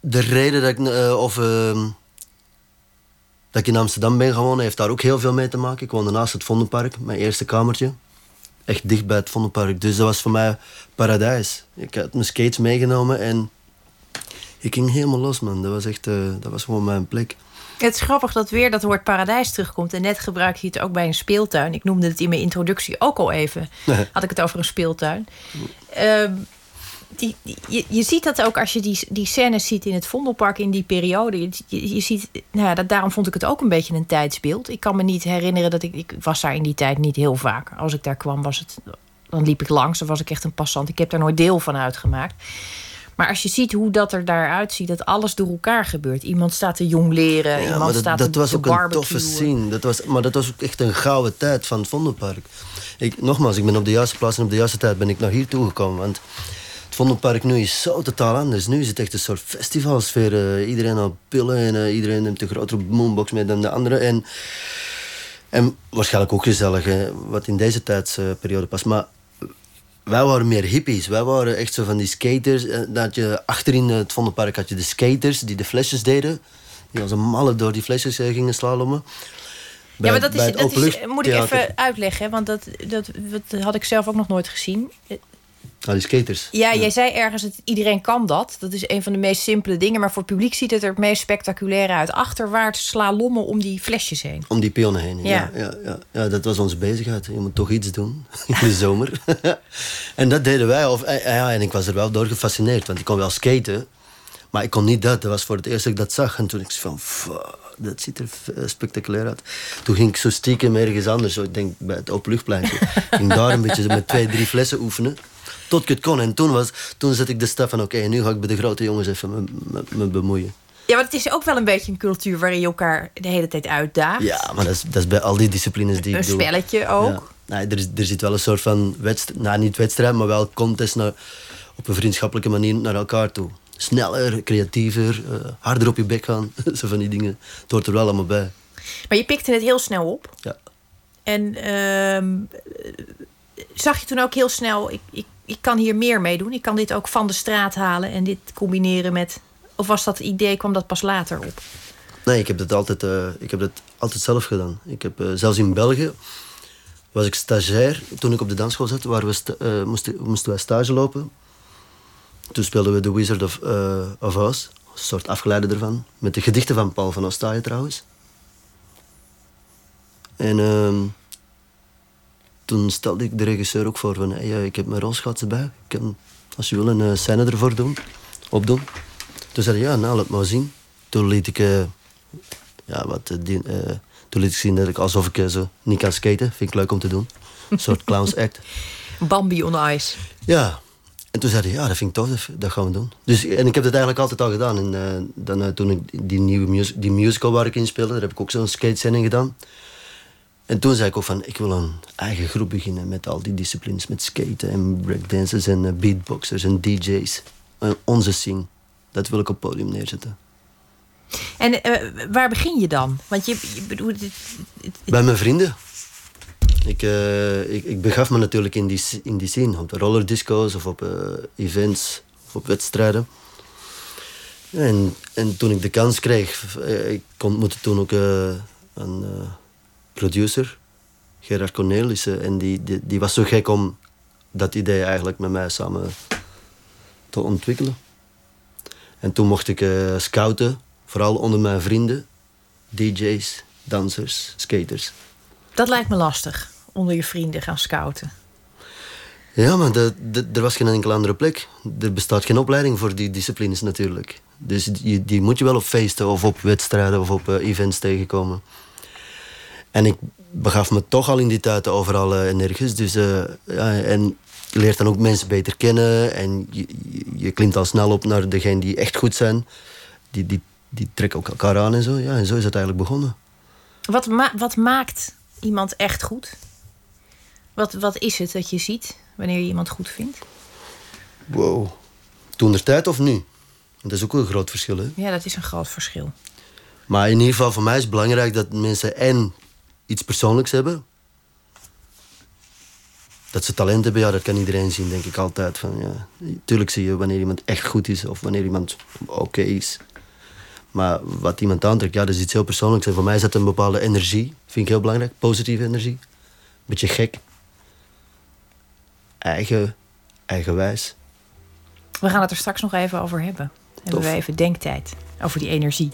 Speaker 4: de reden dat ik, of, ehm, dat ik in Amsterdam ben gewoon, heeft daar ook heel veel mee te maken. Ik woonde naast het Vondenpark, mijn eerste kamertje. Echt dicht bij het Vondenpark. Dus dat was voor mij paradijs. Ik had mijn skates meegenomen en ik ging helemaal los, man. Dat was echt, uh, dat was gewoon mijn plek.
Speaker 3: Het is grappig dat weer dat woord paradijs terugkomt. En net gebruik je het ook bij een speeltuin. Ik noemde het in mijn introductie ook al even. Had ik het over een speeltuin. Uh, die, je, je ziet dat ook als je die, die scènes ziet in het Vondelpark in die periode. Je, je, ziet, nou ja, dat, daarom vond ik het ook een beetje een tijdsbeeld. Ik kan me niet herinneren dat ik. Ik was daar in die tijd niet heel vaak. Als ik daar kwam, was het. Dan liep ik langs, dan was ik echt een passant. Ik heb daar nooit deel van uitgemaakt. Maar als je ziet hoe dat er daaruit ziet, dat alles door elkaar gebeurt. Iemand staat te jong leren, iemand dat, staat
Speaker 4: dat
Speaker 3: te
Speaker 4: was ook
Speaker 3: een
Speaker 4: toffe scene. Dat was, maar dat was ook echt een gouden tijd van het Vondelpark. Ik, nogmaals, ik ben op de juiste plaats en op de juiste tijd ben ik naar hier toegekomen. Want Vondelpark nu is zo totaal anders. Nu is het echt een soort festivalsfeer. Uh, iedereen al pillen en uh, iedereen neemt een grotere boombox mee dan de andere. En, en waarschijnlijk ook gezellig, hè, wat in deze tijdsperiode past. Maar wij waren meer hippies. Wij waren echt zo van die skaters. Eh, dat je achterin het Vondelpark had je de skaters die de flesjes deden. Die als een malle door die flesjes gingen slalommen.
Speaker 3: ja, maar dat, is, dat is, moet ik even uitleggen, want dat, dat, dat had ik zelf ook nog nooit gezien.
Speaker 4: Die skaters.
Speaker 3: Ja, jij zei ergens, dat iedereen kan dat. Dat is een van de meest simpele dingen. Maar voor het publiek ziet het er het meest spectaculair uit. Achterwaarts slalommen om die flesjes heen.
Speaker 4: Om die pionnen heen, ja. Ja, ja, ja. dat was onze bezigheid. Je moet toch iets doen in de zomer. en dat deden wij. Of, eh, ja, en ik was er wel door gefascineerd. Want ik kon wel skaten. Maar ik kon niet dat. Dat was voor het eerst dat ik dat zag. En toen ik van, dat ziet er eh, spectaculair uit. Toen ging ik zo stiekem ergens anders. Zo, ik denk bij het openluchtpleintje. ik ging daar een beetje met twee, drie flessen oefenen tot ik het kon. En toen, was, toen zet ik de stap van... oké, nu ga ik bij de grote jongens even me, bemoeien.
Speaker 3: Ja, maar het is ook wel een beetje een cultuur... waarin je elkaar de hele tijd uitdaagt.
Speaker 4: Ja, maar dat is, dat is bij al die disciplines die
Speaker 3: een
Speaker 4: ik doe.
Speaker 3: Een spelletje ook. Ja.
Speaker 4: Nee, er, er zit wel een soort van wedstrijd... Nou, niet wedstrijd, maar wel contest... Naar, op een vriendschappelijke manier naar elkaar toe. Sneller, creatiever, uh, harder op je bek gaan. Zo van die dingen. Het hoort er wel allemaal bij.
Speaker 3: Maar je pikte het heel snel op.
Speaker 4: Ja.
Speaker 3: En uh, zag je toen ook heel snel... Ik, ik ik kan hier meer mee doen. Ik kan dit ook van de straat halen en dit combineren met. Of was dat idee, kwam dat pas later op?
Speaker 4: Nee, ik heb dat altijd, uh, ik heb dat altijd zelf gedaan. Ik heb, uh, zelfs in België was ik stagiair toen ik op de dansschool zat, waar we uh, moesten, moesten wij stage lopen. Toen speelden we The Wizard of, of Oz, een soort afgeleide ervan, met de gedichten van Paul van Ostaaien trouwens. En ehm, toen stelde ik de regisseur ook voor van... Hey, ik heb mijn rolschaatsen bij. Ik kan, als je wil, een uh, scène ervoor doen. Opdoen. Toen zei hij, ja, nou, laat maar zien. Toen liet ik... Uh, ja, wat... Uh, toen liet ik zien dat ik alsof ik zo niet kan skaten. Vind ik leuk om te doen. Een soort clowns act.
Speaker 3: Bambi on ice.
Speaker 4: Ja. En toen zei hij, ja, dat vind ik tof, dat gaan we doen. Dus, en ik heb dat eigenlijk altijd al gedaan. En dan, toen ik die nieuwe die musical waar ik in speelde, daar heb ik ook zo'n skatezending gedaan. En toen zei ik ook van, ik wil een eigen groep beginnen met al die disciplines. Met skaten en breakdancers en uh, beatboxers en DJ's. onze scene. Dat wil ik op het podium neerzetten.
Speaker 3: En waar begin je dan? Want je, je bedoelt...
Speaker 4: Bij mijn vrienden. Ik, uh, ik, ik, begaf me natuurlijk in die, in die scene, op de rollerdisco's of op uh, events of op wedstrijden. En, en toen ik de kans kreeg, eh, ik ontmoette toen ook een producer, Gerard Cornelissen, en die, die, die, was zo gek om dat idee eigenlijk met mij samen te ontwikkelen. En toen mocht ik scouten, vooral onder mijn vrienden, DJ's, dansers, skaters.
Speaker 3: Dat lijkt me lastig, onder je vrienden gaan scouten.
Speaker 4: Ja, maar de, de, er was geen enkele andere plek. Er bestaat geen opleiding voor die disciplines natuurlijk. Dus die, die moet je wel op feesten of op wedstrijden of op uh, events tegenkomen. En ik begaf me toch al in die tijd overal en ergens. Dus, uh, ja, en je leert dan ook mensen beter kennen. En je, je klimt al snel op naar degenen die echt goed zijn. Die, die, die trekken ook elkaar aan en zo. Ja, en zo is het eigenlijk begonnen.
Speaker 3: Wat, ma wat maakt iemand echt goed? Wat, wat is het dat je ziet wanneer je iemand goed vindt?
Speaker 4: Wow. Toen de tijd of nu? Dat is ook een groot verschil, hè?
Speaker 3: Ja, dat is een groot verschil.
Speaker 4: Maar in ieder geval, voor mij is het belangrijk dat mensen en iets persoonlijks hebben. Dat ze talent hebben, ja, dat kan iedereen zien, denk ik altijd. Van, ja. Tuurlijk zie je wanneer iemand echt goed is of wanneer iemand oké is. Maar wat iemand aantrekt, ja, dat is iets heel persoonlijks. En voor mij is dat een bepaalde energie. Vind ik heel belangrijk. Positieve energie. Beetje gek. Eigen, eigenwijs.
Speaker 3: We gaan het er straks nog even over hebben. Hebben we even denktijd over die energie.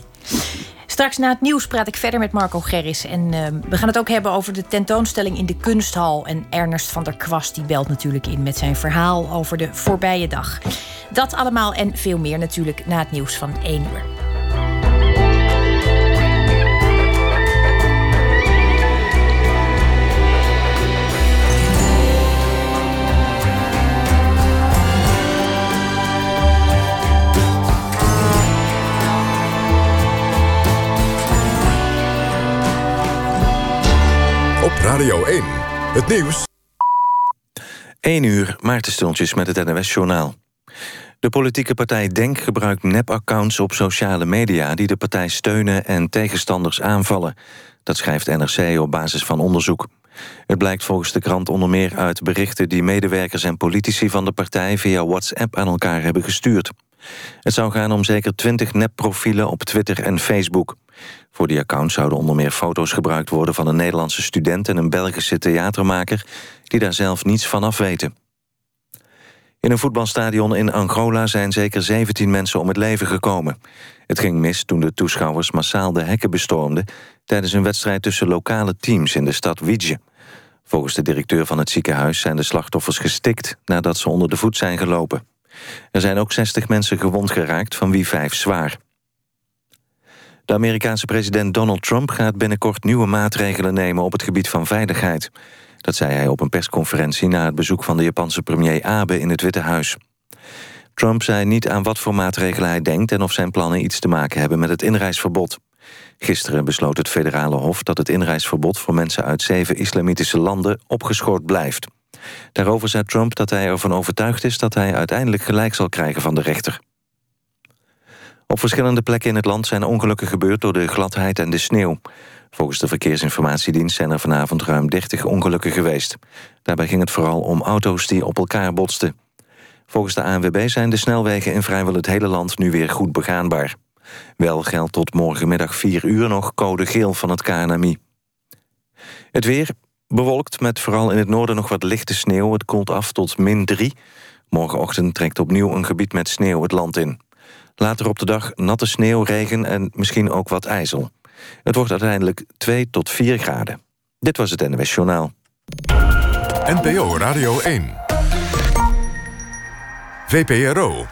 Speaker 3: Straks na het nieuws praat ik verder met Marco Gerris. En uh, we gaan het ook hebben over de tentoonstelling in de kunsthal. En Ernest van der Kwast die belt natuurlijk in met zijn verhaal over de voorbije dag. Dat allemaal en veel meer natuurlijk na het nieuws van 1 uur.
Speaker 1: Radio 1. Het nieuws.
Speaker 5: 1 uur, Maarten Stultjes met het NOS-journaal. De politieke partij DENK gebruikt nep-accounts op sociale media... die de partij steunen en tegenstanders aanvallen. Dat schrijft NRC op basis van onderzoek. Het blijkt volgens de krant onder meer uit berichten... die medewerkers en politici van de partij via WhatsApp aan elkaar hebben gestuurd. Het zou gaan om zeker twintig nepprofielen op Twitter en Facebook. Voor die accounts zouden onder meer foto's gebruikt worden... van een Nederlandse student en een Belgische theatermaker... die daar zelf niets van af weten. In een voetbalstadion in Angola zijn zeker 17 mensen om het leven gekomen. Het ging mis toen de toeschouwers massaal de hekken bestormden... tijdens een wedstrijd tussen lokale teams in de stad Widje. Volgens de directeur van het ziekenhuis zijn de slachtoffers gestikt... nadat ze onder de voet zijn gelopen. Er zijn ook 60 mensen gewond geraakt, van wie vijf zwaar. De Amerikaanse president Donald Trump gaat binnenkort nieuwe maatregelen nemen op het gebied van veiligheid. Dat zei hij op een persconferentie na het bezoek van de Japanse premier Abe in het Witte Huis. Trump zei niet aan wat voor maatregelen hij denkt en of zijn plannen iets te maken hebben met het inreisverbod. Gisteren besloot het federale hof dat het inreisverbod voor mensen uit zeven islamitische landen opgeschort blijft. Daarover zei Trump dat hij ervan overtuigd is dat hij uiteindelijk gelijk zal krijgen van de rechter. Op verschillende plekken in het land zijn ongelukken gebeurd door de gladheid en de sneeuw. Volgens de Verkeersinformatiedienst zijn er vanavond ruim 30 ongelukken geweest. Daarbij ging het vooral om auto's die op elkaar botsten. Volgens de ANWB zijn de snelwegen in vrijwel het hele land nu weer goed begaanbaar. Wel geldt tot morgenmiddag 4 uur nog code geel van het KNMI. Het weer bewolkt met vooral in het noorden nog wat lichte sneeuw. Het koelt af tot min 3. Morgenochtend trekt opnieuw een gebied met sneeuw het land in. Later op de dag natte sneeuw, regen en misschien ook wat ijzel. Het wordt uiteindelijk 2 tot 4 graden. Dit was het NWS Journaal.
Speaker 1: NPO Radio 1. VPRO.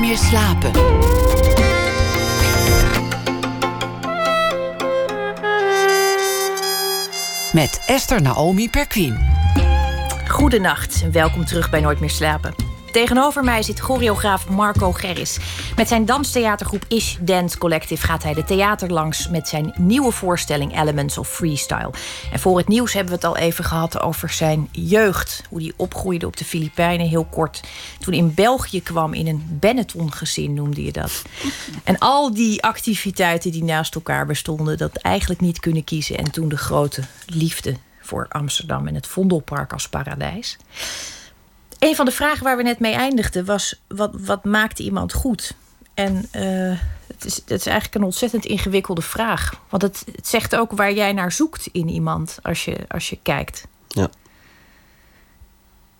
Speaker 2: Meer slapen. Met Esther Naomi Perquin.
Speaker 3: Goedenacht en welkom terug bij Nooit meer slapen. Tegenover mij zit choreograaf Marco Gerris. Met zijn danstheatergroep Ish Dance Collective gaat hij de theater langs met zijn nieuwe voorstelling Elements of Freestyle. En voor het nieuws hebben we het al even gehad over zijn jeugd. Hoe hij opgroeide op de Filipijnen, heel kort. Toen in België kwam in een Benetton-gezin, noemde je dat. En al die activiteiten die naast elkaar bestonden, dat eigenlijk niet kunnen kiezen. En toen de grote liefde voor Amsterdam en het Vondelpark als paradijs. Een van de vragen waar we net mee eindigden was: wat, wat maakt iemand goed? En uh, het, is, het is eigenlijk een ontzettend ingewikkelde vraag. Want het, het zegt ook waar jij naar zoekt in iemand als je, als je kijkt.
Speaker 4: Ja.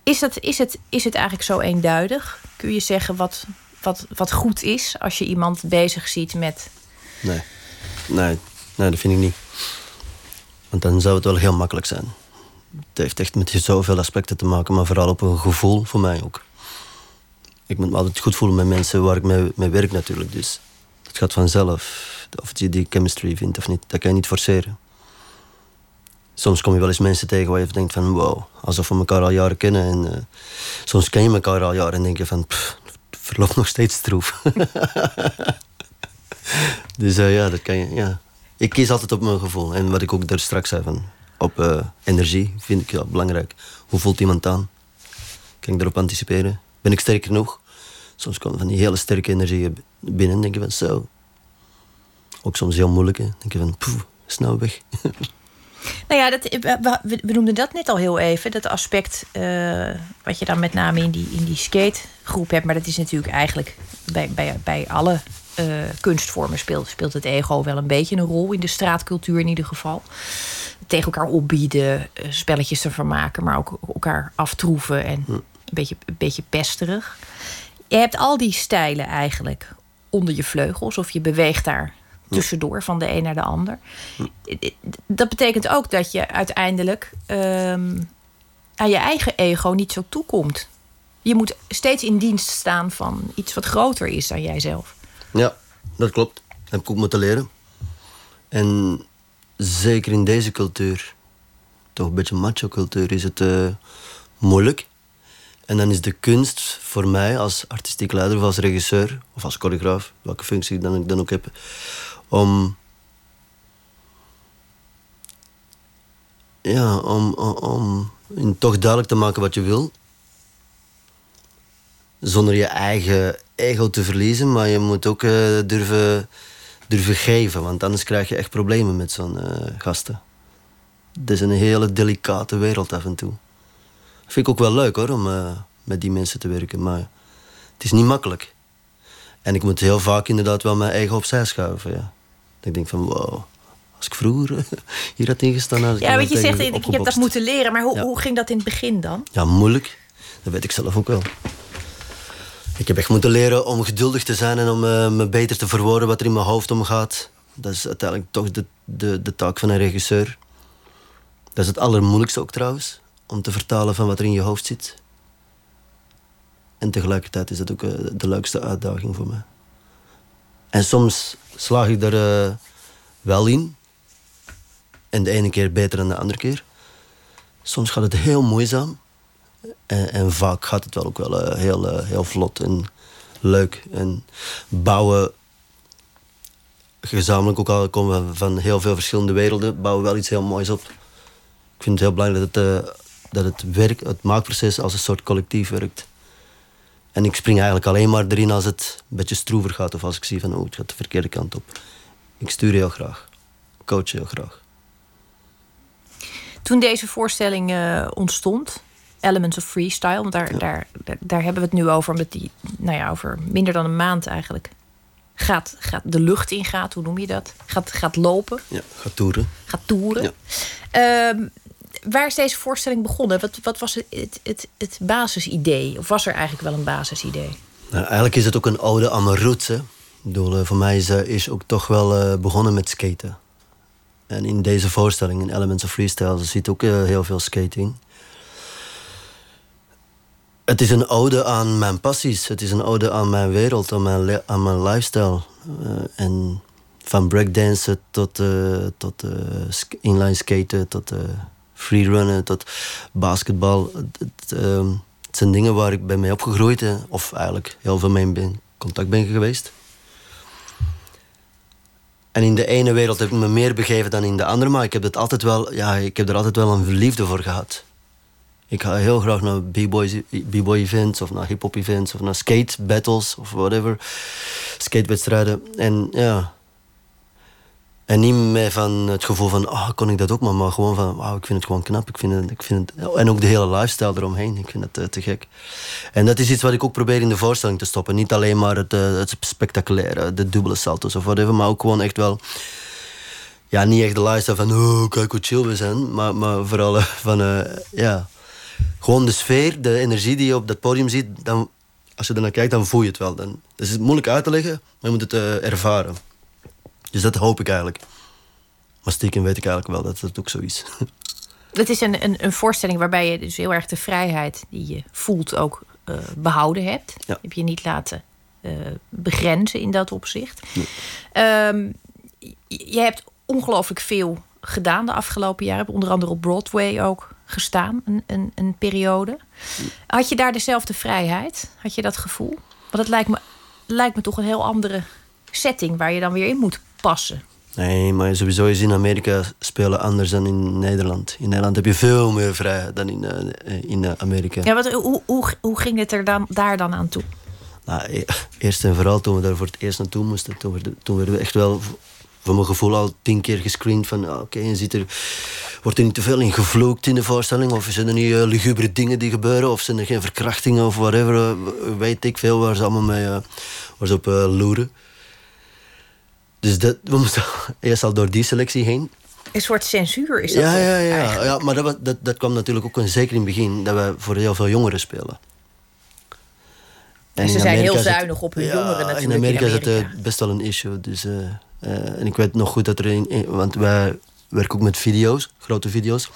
Speaker 3: Is, dat, is, het, is het eigenlijk zo eenduidig? Kun je zeggen wat, wat, wat goed is als je iemand bezig ziet met.
Speaker 4: Nee. nee, nee, dat vind ik niet. Want dan zou het wel heel makkelijk zijn. Het heeft echt met zoveel aspecten te maken, maar vooral op een gevoel voor mij ook. Ik moet me altijd goed voelen met mensen waar ik mee, werk natuurlijk. Dus het gaat vanzelf. Of je die chemistry vindt of niet, dat kan je niet forceren. Soms kom je wel eens mensen tegen waar je denkt van wow, alsof we elkaar al jaren kennen. En uh, soms ken je elkaar al jaren en denk je van pff, verloopt nog steeds stroef. dus uh, ja, dat kan je. Ja. Ik kies altijd op mijn gevoel. En wat ik ook daar straks zei van op uh, energie vind ik heel belangrijk. Hoe voelt iemand aan? Kan ik erop anticiperen? Ben ik sterk genoeg? Soms komen van die hele sterke energie binnen. denk je van zo. Ook soms heel moeilijk. Denk je van poef, snel weg.
Speaker 3: Nou ja, dat, we, we, noemden dat net al heel even. Dat aspect uh, wat je dan met name in die, in die skategroep hebt. Maar dat is natuurlijk eigenlijk bij, bij, bij alle kunstvormen speelt, speelt het ego wel een beetje een rol. In de straatcultuur in ieder geval tegen elkaar opbieden, eh, spelletjes ervan maken, maar ook elkaar aftroeven en een, beetje, een beetje pesterig. Je hebt al die stijlen eigenlijk onder je vleugels, of je beweegt daar tussendoor van de een naar de ander. Dat betekent ook dat je uiteindelijk um, aan je eigen ego niet zo toekomt. Je moet steeds in dienst staan van iets wat groter is dan jijzelf.
Speaker 4: Ja, dat klopt. Dat heb ik ook moeten leren. En zeker in deze cultuur, toch een beetje macho-cultuur, is het uh, moeilijk. En dan is de kunst voor mij als artistiek leider of als regisseur of als choreograaf, welke functie ik dan, dan ook heb, om. Ja, om, om, toch duidelijk te maken wat je wil. Zonder je eigen ego te verliezen, maar je moet ook uh, durven durven geven. Want anders krijg je echt problemen met zo'n uh, gasten. Het is een hele delicate wereld af en toe. Dat vind ik ook wel leuk hoor, om uh, met die mensen te werken. Maar het is niet makkelijk. En ik moet heel vaak inderdaad wel mijn eigen opzij schuiven. Ja. ik denk van wow, als ik vroeger hier had ingestaan... Had
Speaker 3: ja, weet je zegt, ik heb dat moeten leren. Maar hoe, ja. hoe ging dat in het begin dan?
Speaker 4: Ja, moeilijk. Dat weet ik zelf ook wel. Ik heb echt moeten leren om geduldig te zijn en om uh, me beter te verwoorden wat er in mijn hoofd omgaat. Dat is uiteindelijk toch de, de, de taak van een regisseur. Dat is het allermoeilijkste ook trouwens, om te vertalen van wat er in je hoofd zit. En tegelijkertijd is dat ook uh, de leukste uitdaging voor mij. En soms slaag ik er uh, wel in. En de ene keer beter dan de andere keer. Soms gaat het heel moeizaam. En, vaak gaat het wel ook wel uh, heel, uh, heel vlot en leuk. En bouwen, gezamenlijk ook al komen we van heel veel verschillende werelden, bouwen wel iets heel moois op. Ik vind het heel belangrijk dat het, uh, dat het werk, het maakproces als een soort collectief werkt. En ik spring eigenlijk alleen maar erin als het een beetje stroever gaat of als ik zie van oh, het gaat de verkeerde kant op. Ik stuur heel graag, coach heel graag.
Speaker 3: Toen deze voorstelling ontstond, Elements of Freestyle. Want daar, daar, daar, hebben we het nu over. Omdat die, nou ja, over minder dan een maand eigenlijk. Gaat, gaat de lucht in gaat, hoe noem je dat? Gaat, gaat lopen.
Speaker 4: Ja, gaat toeren.
Speaker 3: Gaat toeren. Ja. Ehm, waar is deze voorstelling begonnen? Wat, wat was het, het, het, het, basisidee? Of was er eigenlijk wel een basisidee?
Speaker 4: Nou, eigenlijk is het ook een ode aan mijn roots. Hè. Ik bedoel, voor mij is, is ook toch wel uh, begonnen met skaten. En in deze voorstelling, in Elements of Freestyle, zit ook uh, heel veel skating. Het is een ode aan mijn passies. Het is een ode aan mijn wereld, aan mijn, aan mijn lifestyle. Uh, en van breakdansen tot, uh, tot uh, inline skaten, tot freerunnen tot basketbal. Het, ehm, het, zijn dingen waar ik bij mij opgegroeid ben, of eigenlijk heel veel mee in contact ben geweest. En in de ene wereld heb ik me meer begeven dan in de andere, maar ik heb, het altijd wel, ja, ik heb er altijd wel een liefde voor gehad. Ik ga heel graag naar b-boy events of naar hip-hop events of naar skate battles of whatever. Skatewedstrijden. En ja. En niet meer van het gevoel van, oh, kon ik dat ook maar, maar gewoon van, wow, ik vind het gewoon knap. Ik vind het, ik vind het, en ook de hele lifestyle eromheen, ik vind het uh, te gek. En dat is iets wat ik ook probeer in de voorstelling te stoppen. Niet alleen maar het, uh, het spectaculaire, de dubbele salto's of whatever, maar ook gewoon echt wel ja, niet echt de lifestyle van, oh, kijk hoe chill we zijn. Maar, maar vooral uh, van, ja, gewoon de sfeer, de energie die je op dat podium ziet, dan, als je er naar kijkt, dan voel je het wel. Dan, dus het is moeilijk uit te leggen, maar je moet het uh, ervaren. Dus dat hoop ik eigenlijk. Maar stiekem weet ik eigenlijk wel dat het ook zo is.
Speaker 3: Het is een, een, een voorstelling waarbij je dus heel erg de vrijheid die je voelt ook uh, behouden hebt.
Speaker 4: Ja.
Speaker 3: Heb je niet laten uh, begrenzen in dat opzicht. Nee. Um, je hebt ongelooflijk veel gedaan de afgelopen jaren. Onder andere op Broadway ook gestaan, een, een, een periode. Had je daar dezelfde vrijheid? Had je dat gevoel? Want het lijkt me, lijkt me toch een heel andere setting waar je dan weer in moet passen.
Speaker 4: Nee, maar sowieso is in Amerika spelen anders dan in Nederland. In Nederland heb je veel meer vrijheid dan in, uh, in Amerika.
Speaker 3: Ja, wat, hoe, hoe, hoe ging het er dan, daar dan aan toe?
Speaker 4: Nou, eerst en vooral toen we daar voor het eerst naartoe moesten, toen, we, toen werden we echt wel voor mijn gevoel al tien keer gescreend van oké, okay, ziet er, wordt er niet te veel in gevloekt in de voorstelling? Of zijn er niet uh, lugubere dingen die gebeuren? Of zijn er geen verkrachtingen of whatever? Uh, weet ik veel waar ze allemaal mee uh, waar ze op loeren. Dus dat, we moesten eerst al door die selectie heen.
Speaker 3: Een soort censuur is dat
Speaker 4: ja, ja, ja, ja, maar dat, dat, dat kwam natuurlijk ook zeker in het begin... dat we voor heel veel jongeren spelen.
Speaker 3: En, en ze zijn heel zuinig op hun ja, jongeren natuurlijk.
Speaker 4: In Amerika, in Amerika. is het best wel een issue. Dus, en ik weet nog goed dat er... een, want wij werken ook met video's, grote video's.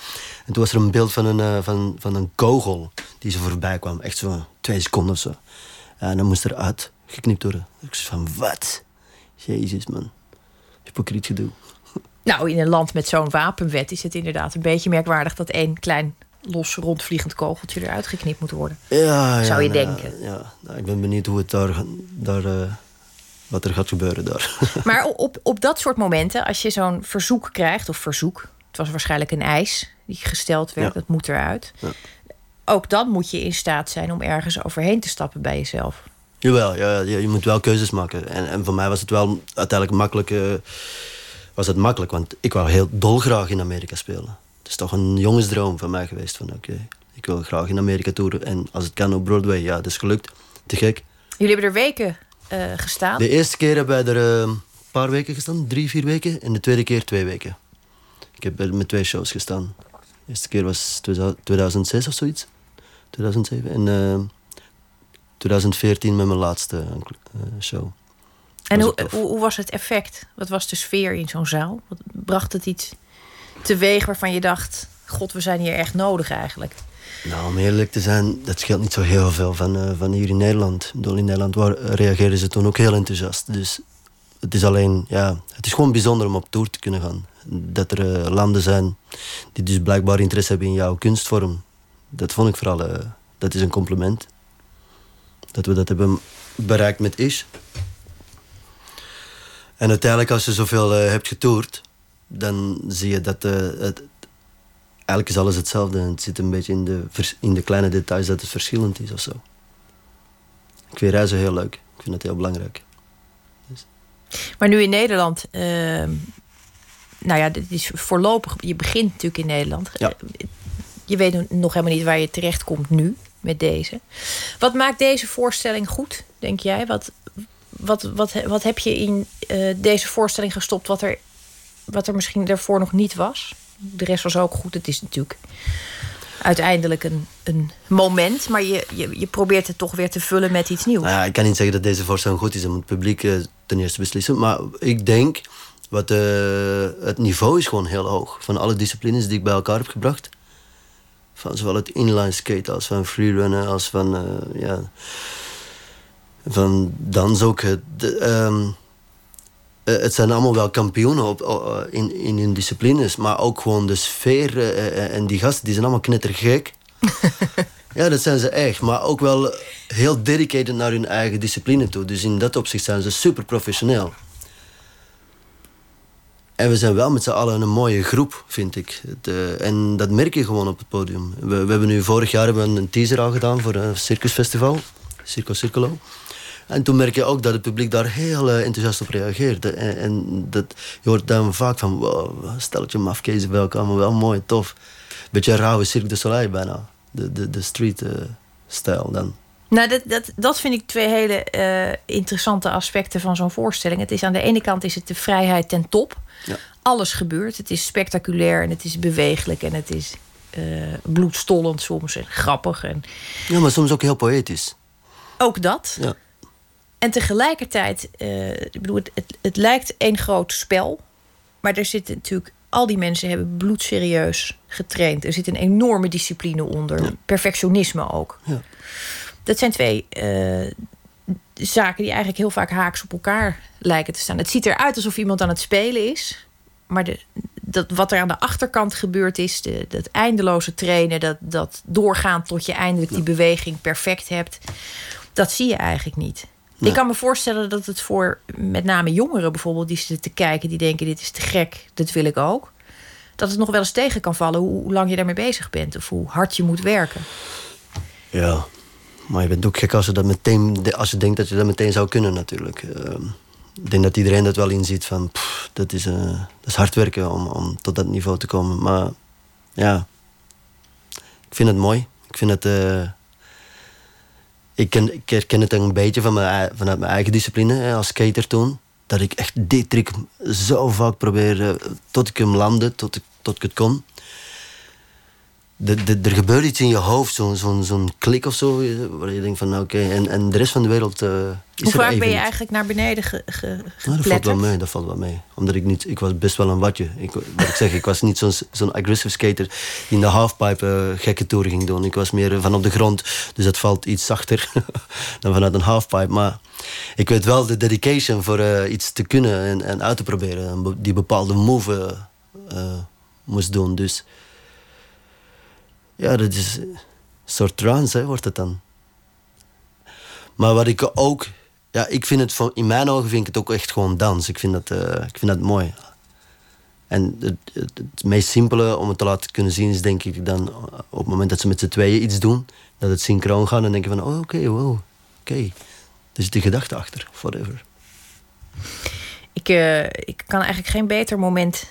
Speaker 4: En toen was er een beeld van een, uh, van, van een kogel die zo voorbij kwam. Echt zo twee seconden of zo. en dan moest er uit geknipt worden. Ik zei van, wat? Jezus, man. Hypocriet gedoe.
Speaker 3: Nou, in een land met zo'n wapenwet is het inderdaad een beetje merkwaardig dat één klein los rondvliegend kogeltje eruit geknipt moet worden.
Speaker 4: Ja, ja
Speaker 3: zou je
Speaker 4: nou,
Speaker 3: denken.
Speaker 4: Ja, nou, ik ben benieuwd hoe het daar, daar uh, wat er gaat gebeuren daar.
Speaker 3: Maar op, op dat soort momenten, als je zo'n verzoek krijgt, of verzoek, het was waarschijnlijk een eis die gesteld werd,
Speaker 4: Ja.
Speaker 3: dat moet eruit.
Speaker 4: Ja.
Speaker 3: Ook dan moet je in staat zijn om ergens overheen te stappen bij jezelf.
Speaker 4: Jawel, ja, ja, je moet wel keuzes maken. En, en voor mij was het wel uiteindelijk makkelijk. eh, was het makkelijk, want ik wou heel dolgraag in Amerika spelen. Het is toch een jongensdroom van mij geweest. Van oké, ik wil graag in Amerika toeren. En als het kan op Broadway, ja, dat is gelukt. Te gek.
Speaker 3: Jullie hebben er weken eh, gestaan.
Speaker 4: De eerste keer hebben wij er eh, een paar weken gestaan, drie, vier weken. En de tweede keer twee weken. Ik heb er met twee shows gestaan. De eerste keer was 2006 of zoiets. 2007. En eh, 2014 met mijn laatste eh, show.
Speaker 3: En hoe, hoe, hoe was het effect? Wat was de sfeer in zo'n zaal? Wat, bracht het iets teweeg waarvan je dacht... God, we zijn hier echt nodig eigenlijk.
Speaker 4: Nou, om eerlijk te zijn, dat scheelt niet zo heel veel van, eh, van hier in Nederland. Bedoel, in Nederland waar, reageerden ze toen ook heel enthousiast. Dus het is alleen, ja, het is gewoon bijzonder om op tour te kunnen gaan. Dat er eh, landen zijn die dus blijkbaar interesse hebben in jouw kunstvorm. Dat vond ik vooral, eh, dat is een compliment. Dat we dat hebben bereikt met Ish. En uiteindelijk, als je zoveel eh, hebt getoerd, dan zie je dat eh, het, eigenlijk is alles hetzelfde. En het zit een beetje in de, in de kleine details dat het verschillend is of zo. Ik vind reizen heel leuk. Ik vind het heel belangrijk.
Speaker 3: Maar nu in Nederland... ehm, nou ja, dit is voorlopig... Je begint natuurlijk in Nederland.
Speaker 4: Ja.
Speaker 3: Je weet nog helemaal niet waar je terechtkomt nu met deze. Wat maakt deze voorstelling goed, denk jij? Wat, wat, wat, wat heb je in eh, deze voorstelling gestopt... Wat er, wat er misschien daarvoor nog niet was? De rest was ook goed. Het is natuurlijk uiteindelijk een, een moment... maar je, je, je probeert het toch weer te vullen met iets nieuws.
Speaker 4: Nou ja, ik kan niet zeggen dat deze voorstelling goed is. Moet het publiek eh, ten eerste beslissen. Maar ik denk, wat, eh, het niveau is gewoon heel hoog. Van alle disciplines die ik bij elkaar heb gebracht. Van zowel het inline skate als van freerunnen als van... eh, ja, van dans ook. Ehm, eh, het zijn allemaal wel kampioenen op, in, in hun disciplines, maar ook gewoon de sfeer uh, en die gasten, die zijn allemaal knettergek. ja, dat zijn ze echt, maar ook wel heel dedicated naar hun eigen discipline toe. Dus in dat opzicht zijn ze super professioneel. En we zijn wel met z'n allen een mooie groep, vind ik. Het, en dat merk je gewoon op het podium. We, we, hebben nu vorig jaar hebben we een teaser al gedaan voor een circusfestival, Circo Circolo. En toen merk je ook dat het publiek daar heel uh, enthousiast op reageert. En, en, dat, je hoort dan vaak van, wow, stelletje mafkezen bij elkaar, maar wel mooi, tof. Beetje rauwe Cirque du Soleil bijna. De, de, de street-stijl uh, dan.
Speaker 3: Nou, dat, dat, dat vind ik twee hele uh, interessante aspecten van zo'n voorstelling. Het is aan de ene kant is het de vrijheid ten top. Ja. Alles gebeurt. Het is spectaculair en het is bewegelijk en het is uh, bloedstollend soms en grappig. En...
Speaker 4: Ja, maar soms ook heel poëtisch.
Speaker 3: Ook dat. Ja. En tegelijkertijd, uh, ik bedoel, het, het, het, lijkt één groot spel. Maar er zitten natuurlijk, al die mensen hebben bloedserieus getraind. Er zit een enorme discipline onder. Perfectionisme ook. Ja. Dat zijn twee uh, zaken die eigenlijk heel vaak haaks op elkaar lijken te staan. Het ziet eruit alsof iemand aan het spelen is. Maar de, dat, wat er aan de achterkant gebeurd is, de, dat eindeloze trainen, dat, dat doorgaan tot je eindelijk die beweging perfect hebt, dat zie je eigenlijk niet. Ik kan me voorstellen dat het voor met name jongeren bijvoorbeeld, die zitten te kijken, die denken: dit is te gek, dit wil ik ook. Dat het nog wel eens tegen kan vallen hoe, lang je daarmee bezig bent of hoe hard je moet werken.
Speaker 4: Ja, maar je bent ook gek als je, dat meteen, als je denkt dat je dat meteen zou kunnen, natuurlijk. Ehm, ik denk dat iedereen dat wel inziet van dat, is, uh, dat is hard werken om, om tot dat niveau te komen. Maar ja, ik vind het mooi. Ik vind het. Uh, ik, ken, ik herken het een beetje van mijn, vanuit mijn eigen discipline als skater toen. Dat ik echt die trick zo vaak probeer uh, tot ik hem landde, tot ik, tot ik het kon de, de, er gebeurt iets in je hoofd, zo'n zo'n zo'n klik of zo, waar je denkt van nou, oké, en, en de rest van de wereld uh, is
Speaker 3: Hoe vaak ben je eigenlijk naar beneden ge, ge,
Speaker 4: nou, dat valt wel mee, dat valt wel mee. Omdat ik niet, ik was best wel een watje. Ik, wat ik zeg, ik was niet zo'n zo'n aggressive skater die in de halfpipe uh, gekke toeren ging doen. Ik was meer van op de grond, dus dat valt iets zachter dan vanuit een halfpipe. Maar ik weet wel de dedication voor iets te kunnen en, en uit te proberen. Die bepaalde move moest doen, dus... Ja, dat is een soort trance, hè, wordt het dan. Maar wat ik ook... Ja, ik vind het in mijn ogen vind ik het ook echt gewoon dans. Ik vind dat, uh, ik vind dat mooi. En het, het, meest simpele om het te laten kunnen zien is denk ik dan op het moment dat ze met z'n tweeën iets doen, dat het synchroon gaat, dan denk je van, oh oké, wow, oké. Okay. Er zit gedachte achter, whatever.
Speaker 3: Ik, uh, ik kan eigenlijk geen beter moment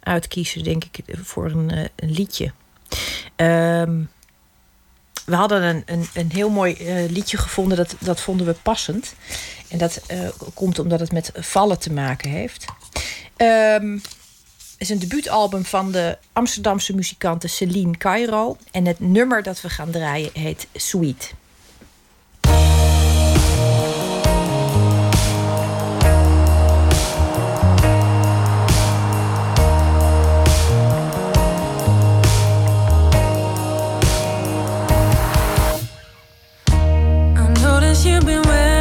Speaker 3: uitkiezen, denk ik, voor een, uh, een liedje. Um, we hadden een, een, een heel mooi uh, liedje gevonden, dat, dat vonden we passend. En dat uh, komt omdat het met vallen te maken heeft. Um, het is een debuutalbum van de Amsterdamse muzikante Celine Cairo. En het nummer dat we gaan draaien heet Sweet. you've been waiting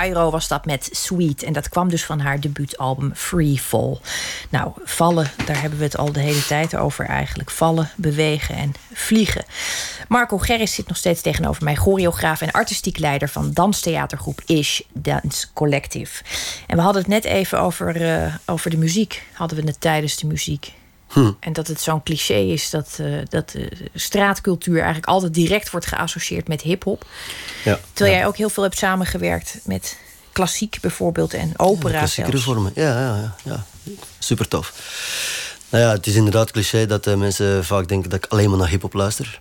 Speaker 3: Cairo was dat met Sweet. En dat kwam dus van haar debuutalbum Free Fall. Nou, vallen, daar hebben we het al de hele tijd over eigenlijk. Vallen, bewegen en vliegen. Marco Gerris zit nog steeds tegenover mij. Choreograaf en artistiek leider van danstheatergroep Ish Dance Collective. En we hadden het net even over, uh, over de muziek. Hadden we het tijdens de muziek. Hm. En dat het zo'n cliché is dat, uh, dat uh, straatcultuur eigenlijk altijd direct wordt geassocieerd met hip-hop. Ja, Terwijl jij ook heel veel hebt samengewerkt met klassiek bijvoorbeeld en opera. Ja,
Speaker 4: klassieke vormen, ja, ja, ja, super tof. Nou ja, het is inderdaad cliché dat uh, mensen vaak denken dat ik alleen maar naar hip-hop luister.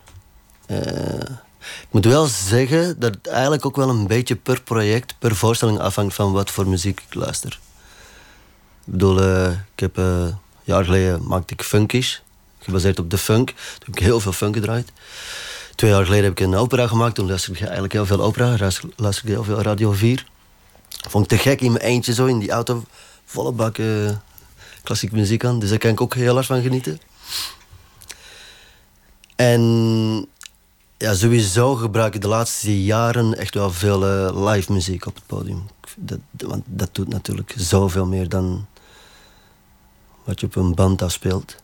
Speaker 4: ik moet wel zeggen dat het eigenlijk ook wel een beetje per project, per voorstelling afhangt van wat voor muziek ik luister. Ik bedoel, ik heb jaar geleden maakte ik funkies. Gebaseerd op de funk. Toen heb ik heel veel funk gedraaid. Twee jaar geleden heb ik een opera gemaakt. Toen luisterde ik eigenlijk heel veel opera. Luisterde ik heel veel Radio 4. Vond ik te gek in mijn eentje zo in die auto. Volle bak uh, klassieke muziek aan. Dus daar kan ik ook heel erg van genieten. En ja, sowieso gebruik ik de laatste jaren echt wel veel uh, live muziek op het podium. Dat, want dat doet natuurlijk zoveel meer dan wat je op een band afspeelt.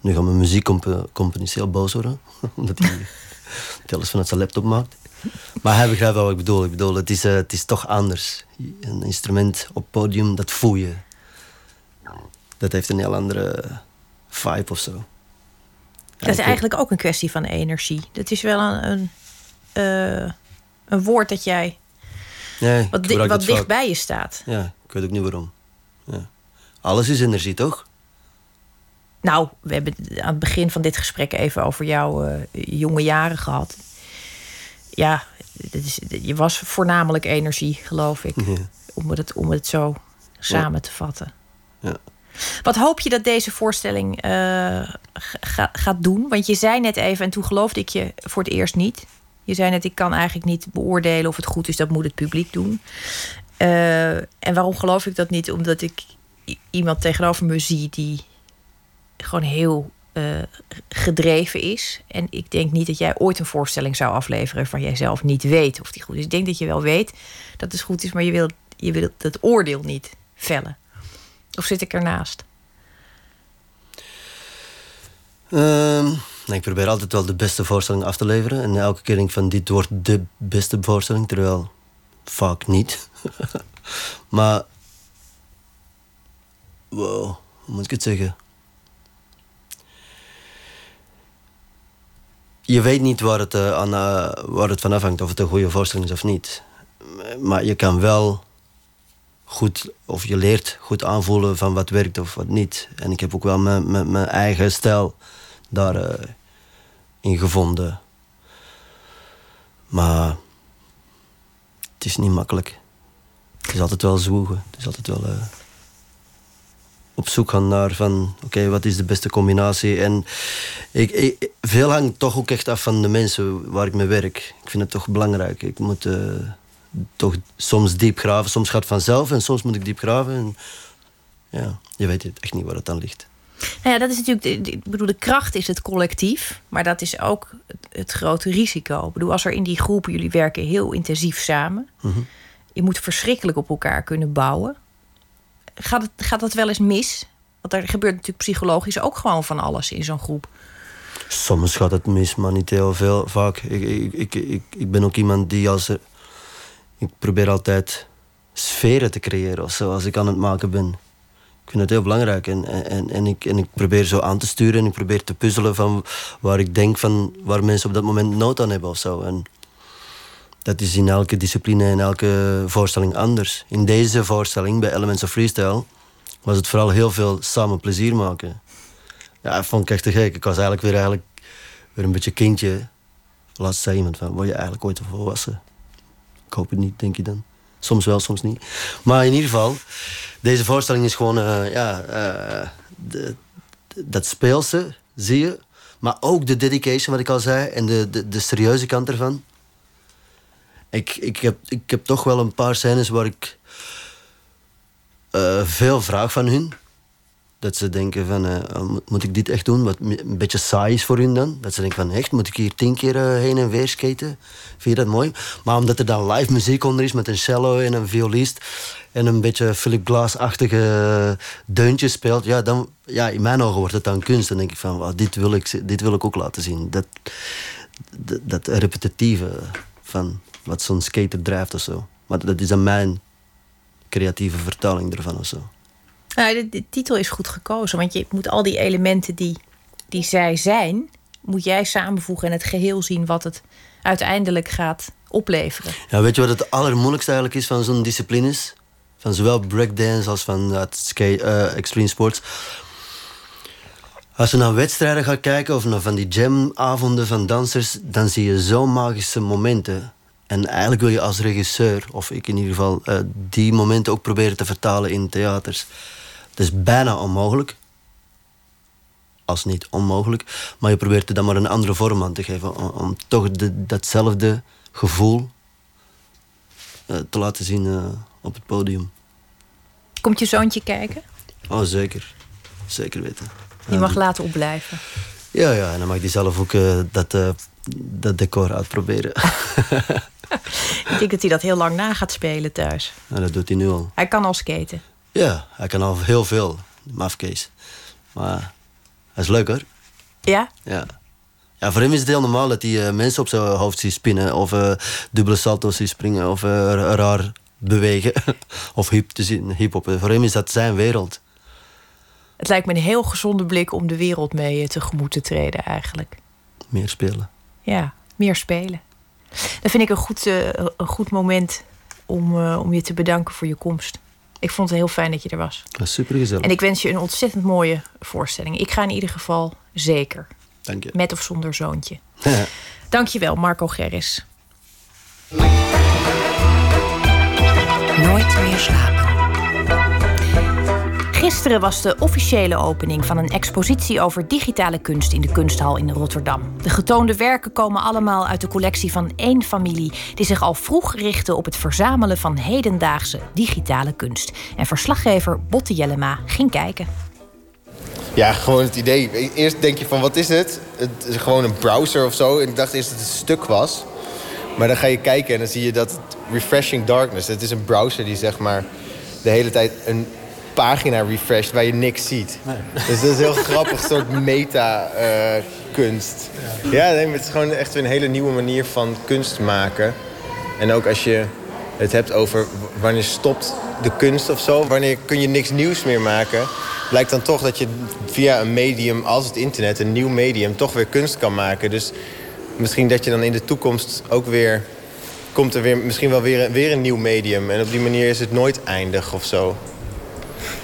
Speaker 4: Nu gaan mijn muziekcomponist heel boos worden. omdat hij alles vanuit zijn laptop maakt. Maar hij begrijpt wel wat ik bedoel. Ik bedoel, het is, uh, het is toch anders. Een instrument op podium, dat voel je. Dat heeft een heel andere vibe of zo.
Speaker 3: Dat is eigenlijk ook een kwestie van energie. Dat is wel een, een, uh, een woord dat jij. Nee, wat, di wat dicht bij je staat.
Speaker 4: Ja, ik weet ook niet waarom. Ja. Alles is energie, toch?
Speaker 3: Nou, we hebben aan het begin van dit gesprek even over jouw uh, jonge jaren gehad. Ja, is, je was voornamelijk energie, geloof ik. Om, het, om het zo samen te vatten. Ja. Wat hoop je dat deze voorstelling uh, gaat doen? Want je zei net even, en toen geloofde ik je voor het eerst niet. Je zei net, ik kan eigenlijk niet beoordelen of het goed is, dat moet het publiek doen. Uh, en waarom geloof ik dat niet? Omdat ik iemand tegenover me zie die gewoon heel uh, gedreven is. En ik denk niet dat jij ooit een voorstelling zou afleveren waarvan jij zelf niet weet of die goed is. Ik denk dat je wel weet dat het goed is, maar je wil, je wil oordeel niet vellen. Of zit ik ernaast?
Speaker 4: Um, ik probeer altijd wel de beste voorstelling af te leveren. En elke keer denk ik van dit wordt de beste voorstelling, terwijl vaak niet. maar, wow, hoe moet ik het zeggen? Je weet niet waar het, uh, aan, uh, waar het van afhangt, of het een goede voorstelling is of niet. Maar je kan wel goed, of je leert goed aanvoelen van wat werkt of wat niet. En ik heb ook wel mijn, mijn, eigen stijl daarin uh, in gevonden. Maar het is niet makkelijk. Het is altijd wel zwoegen. Het is altijd wel op zoek gaan naar van oké, wat is de beste combinatie. En ik, ik, veel hangt toch ook echt af van de mensen waar ik mee werk. Ik vind het toch belangrijk. Ik moet uh, toch soms diep graven. Soms gaat het vanzelf en soms moet ik diep graven. En, ja, je weet echt niet waar het aan ligt.
Speaker 3: Nou ja, dat is natuurlijk. Ik bedoel, de kracht is het collectief, maar dat is ook het, het grote risico. Ik bedoel, als er in die groepen jullie werken heel intensief samen,
Speaker 4: Mhm.
Speaker 3: je moet verschrikkelijk op elkaar kunnen bouwen. Gaat, het, gaat dat wel eens mis? Want er gebeurt natuurlijk psychologisch ook gewoon van alles in zo'n groep.
Speaker 4: Soms gaat het mis, maar niet heel veel. Vaak. Ik, ik, ik, ik, ben ook iemand die als er. Ik probeer altijd sferen te creëren of zo als ik aan het maken ben. Ik vind het heel belangrijk en, en, en, ik, en ik probeer zo aan te sturen en ik probeer te puzzelen van waar ik denk van waar mensen op dat moment nood aan hebben of zo. En dat is in elke discipline en elke voorstelling anders. In deze voorstelling, bij Elements of Freestyle, was het vooral heel veel samen plezier maken. Ja, dat vond ik echt te gek. Ik was eigenlijk weer, eigenlijk weer een beetje kindje. Laatst zei iemand van, word je eigenlijk ooit volwassen? Ik hoop het niet, denk je dan. Soms wel, soms niet. Maar in ieder geval, deze voorstelling is gewoon, eh, ja, eh, de, dat speelse, zie je. Maar ook de dedication, wat ik al zei, en de, de, de serieuze kant ervan. Ik, ik, heb, ik heb toch wel een paar scènes waar ik eh, veel vraag van hun. Dat ze denken van, eh, oh, moet- ik dit echt doen? Wat een beetje saai is voor hun dan. Dat ze denken van, echt, moet ik hier tien keer eh, heen en weer skaten? Vind je dat mooi? Maar omdat er dan live muziek onder is met een cello en een violist... en een beetje Philip Glass-achtige deuntjes speelt... Ja, dan, ja, in mijn ogen wordt het dan kunst. Dan denk ik van, dit, wil ik, dit wil ik ook laten zien. Dat, dat, dat repetitieve van wat zo'n skater drijft of zo. Maar dat is dan mijn creatieve vertaling ervan of zo.
Speaker 3: Nou, de, de titel is goed gekozen, want je moet al die elementen die, die zij zijn, moet jij samenvoegen en het geheel zien wat het uiteindelijk gaat opleveren.
Speaker 4: Ja, weet je wat het allermoeilijkste eigenlijk is van zo'n disciplines? Van zowel breakdance als van uh, uh, extreme sports. Als je naar wedstrijden gaat kijken of naar van die jamavonden van dansers, dan zie je zo magische momenten. En eigenlijk wil je als regisseur, of ik in ieder geval, uh, die momenten ook proberen te vertalen in theaters. Het is bijna onmogelijk. Als niet onmogelijk. Maar je probeert er dan maar een andere vorm aan te geven. Om, om toch de, datzelfde gevoel uh, te laten zien uh, op het podium.
Speaker 3: Komt je zoontje kijken?
Speaker 4: Oh, zeker. Zeker weten.
Speaker 3: Je mag laten opblijven.
Speaker 4: Ja, ja, en dan mag hij zelf ook dat, dat decor uitproberen.
Speaker 3: Ik denk dat hij dat heel lang na gaat spelen thuis.
Speaker 4: Ja, dat doet hij nu al.
Speaker 3: Hij kan al skaten.
Speaker 4: Ja, hij kan al heel veel. Mafkees. Maar hij is leuk hoor.
Speaker 3: Ja?
Speaker 4: Ja. Ja, voor hem is het heel normaal dat hij uh, mensen op zijn hoofd ziet spinnen. Of uh, dubbele salto's ziet springen. Of uh, raar bewegen. of hip te zien, hip-hop. Voor hem is dat zijn wereld.
Speaker 3: Het lijkt me een heel gezonde blik om de wereld mee tegemoet te treden eigenlijk.
Speaker 4: Meer spelen.
Speaker 3: Ja, meer spelen. Dat vind ik een goed, uh, een goed moment om, uh, om je te bedanken voor je komst. Ik vond het heel fijn dat je er was.
Speaker 4: Super gezellig.
Speaker 3: En ik wens je een ontzettend mooie voorstelling. Ik ga in ieder geval zeker.
Speaker 4: Dank je.
Speaker 3: Met of zonder zoontje. Dank je wel, Marco Gerris.
Speaker 2: Nooit meer slapen.
Speaker 3: Gisteren was de officiële opening van een expositie over digitale kunst in de Kunsthal in Rotterdam. De getoonde werken komen allemaal uit de collectie van één familie die zich al vroeg richtte op het verzamelen van hedendaagse digitale kunst. En verslaggever Botte Jellema ging kijken.
Speaker 6: Ja, gewoon het idee. Eerst denk je van wat is het? Het is gewoon een browser of zo. En ik dacht eerst dat het een stuk was. Maar dan ga je kijken en dan zie je dat Refreshing Darkness. Het is een browser die zeg maar de hele tijd een pagina refreshed waar je niks ziet. Nee. Dus dat is heel grappig, een soort meta-kunst. Uh, ja, ja nee, het is gewoon echt een hele nieuwe manier van kunst maken. En ook als je het hebt over wanneer stopt de kunst of zo, wanneer kun je niks nieuws meer maken, blijkt dan toch dat je via een medium als het internet, een nieuw medium, toch weer kunst kan maken. Dus misschien dat je dan in de toekomst ook weer komt er weer misschien wel weer, weer een nieuw medium. En op die manier is het nooit eindig of zo.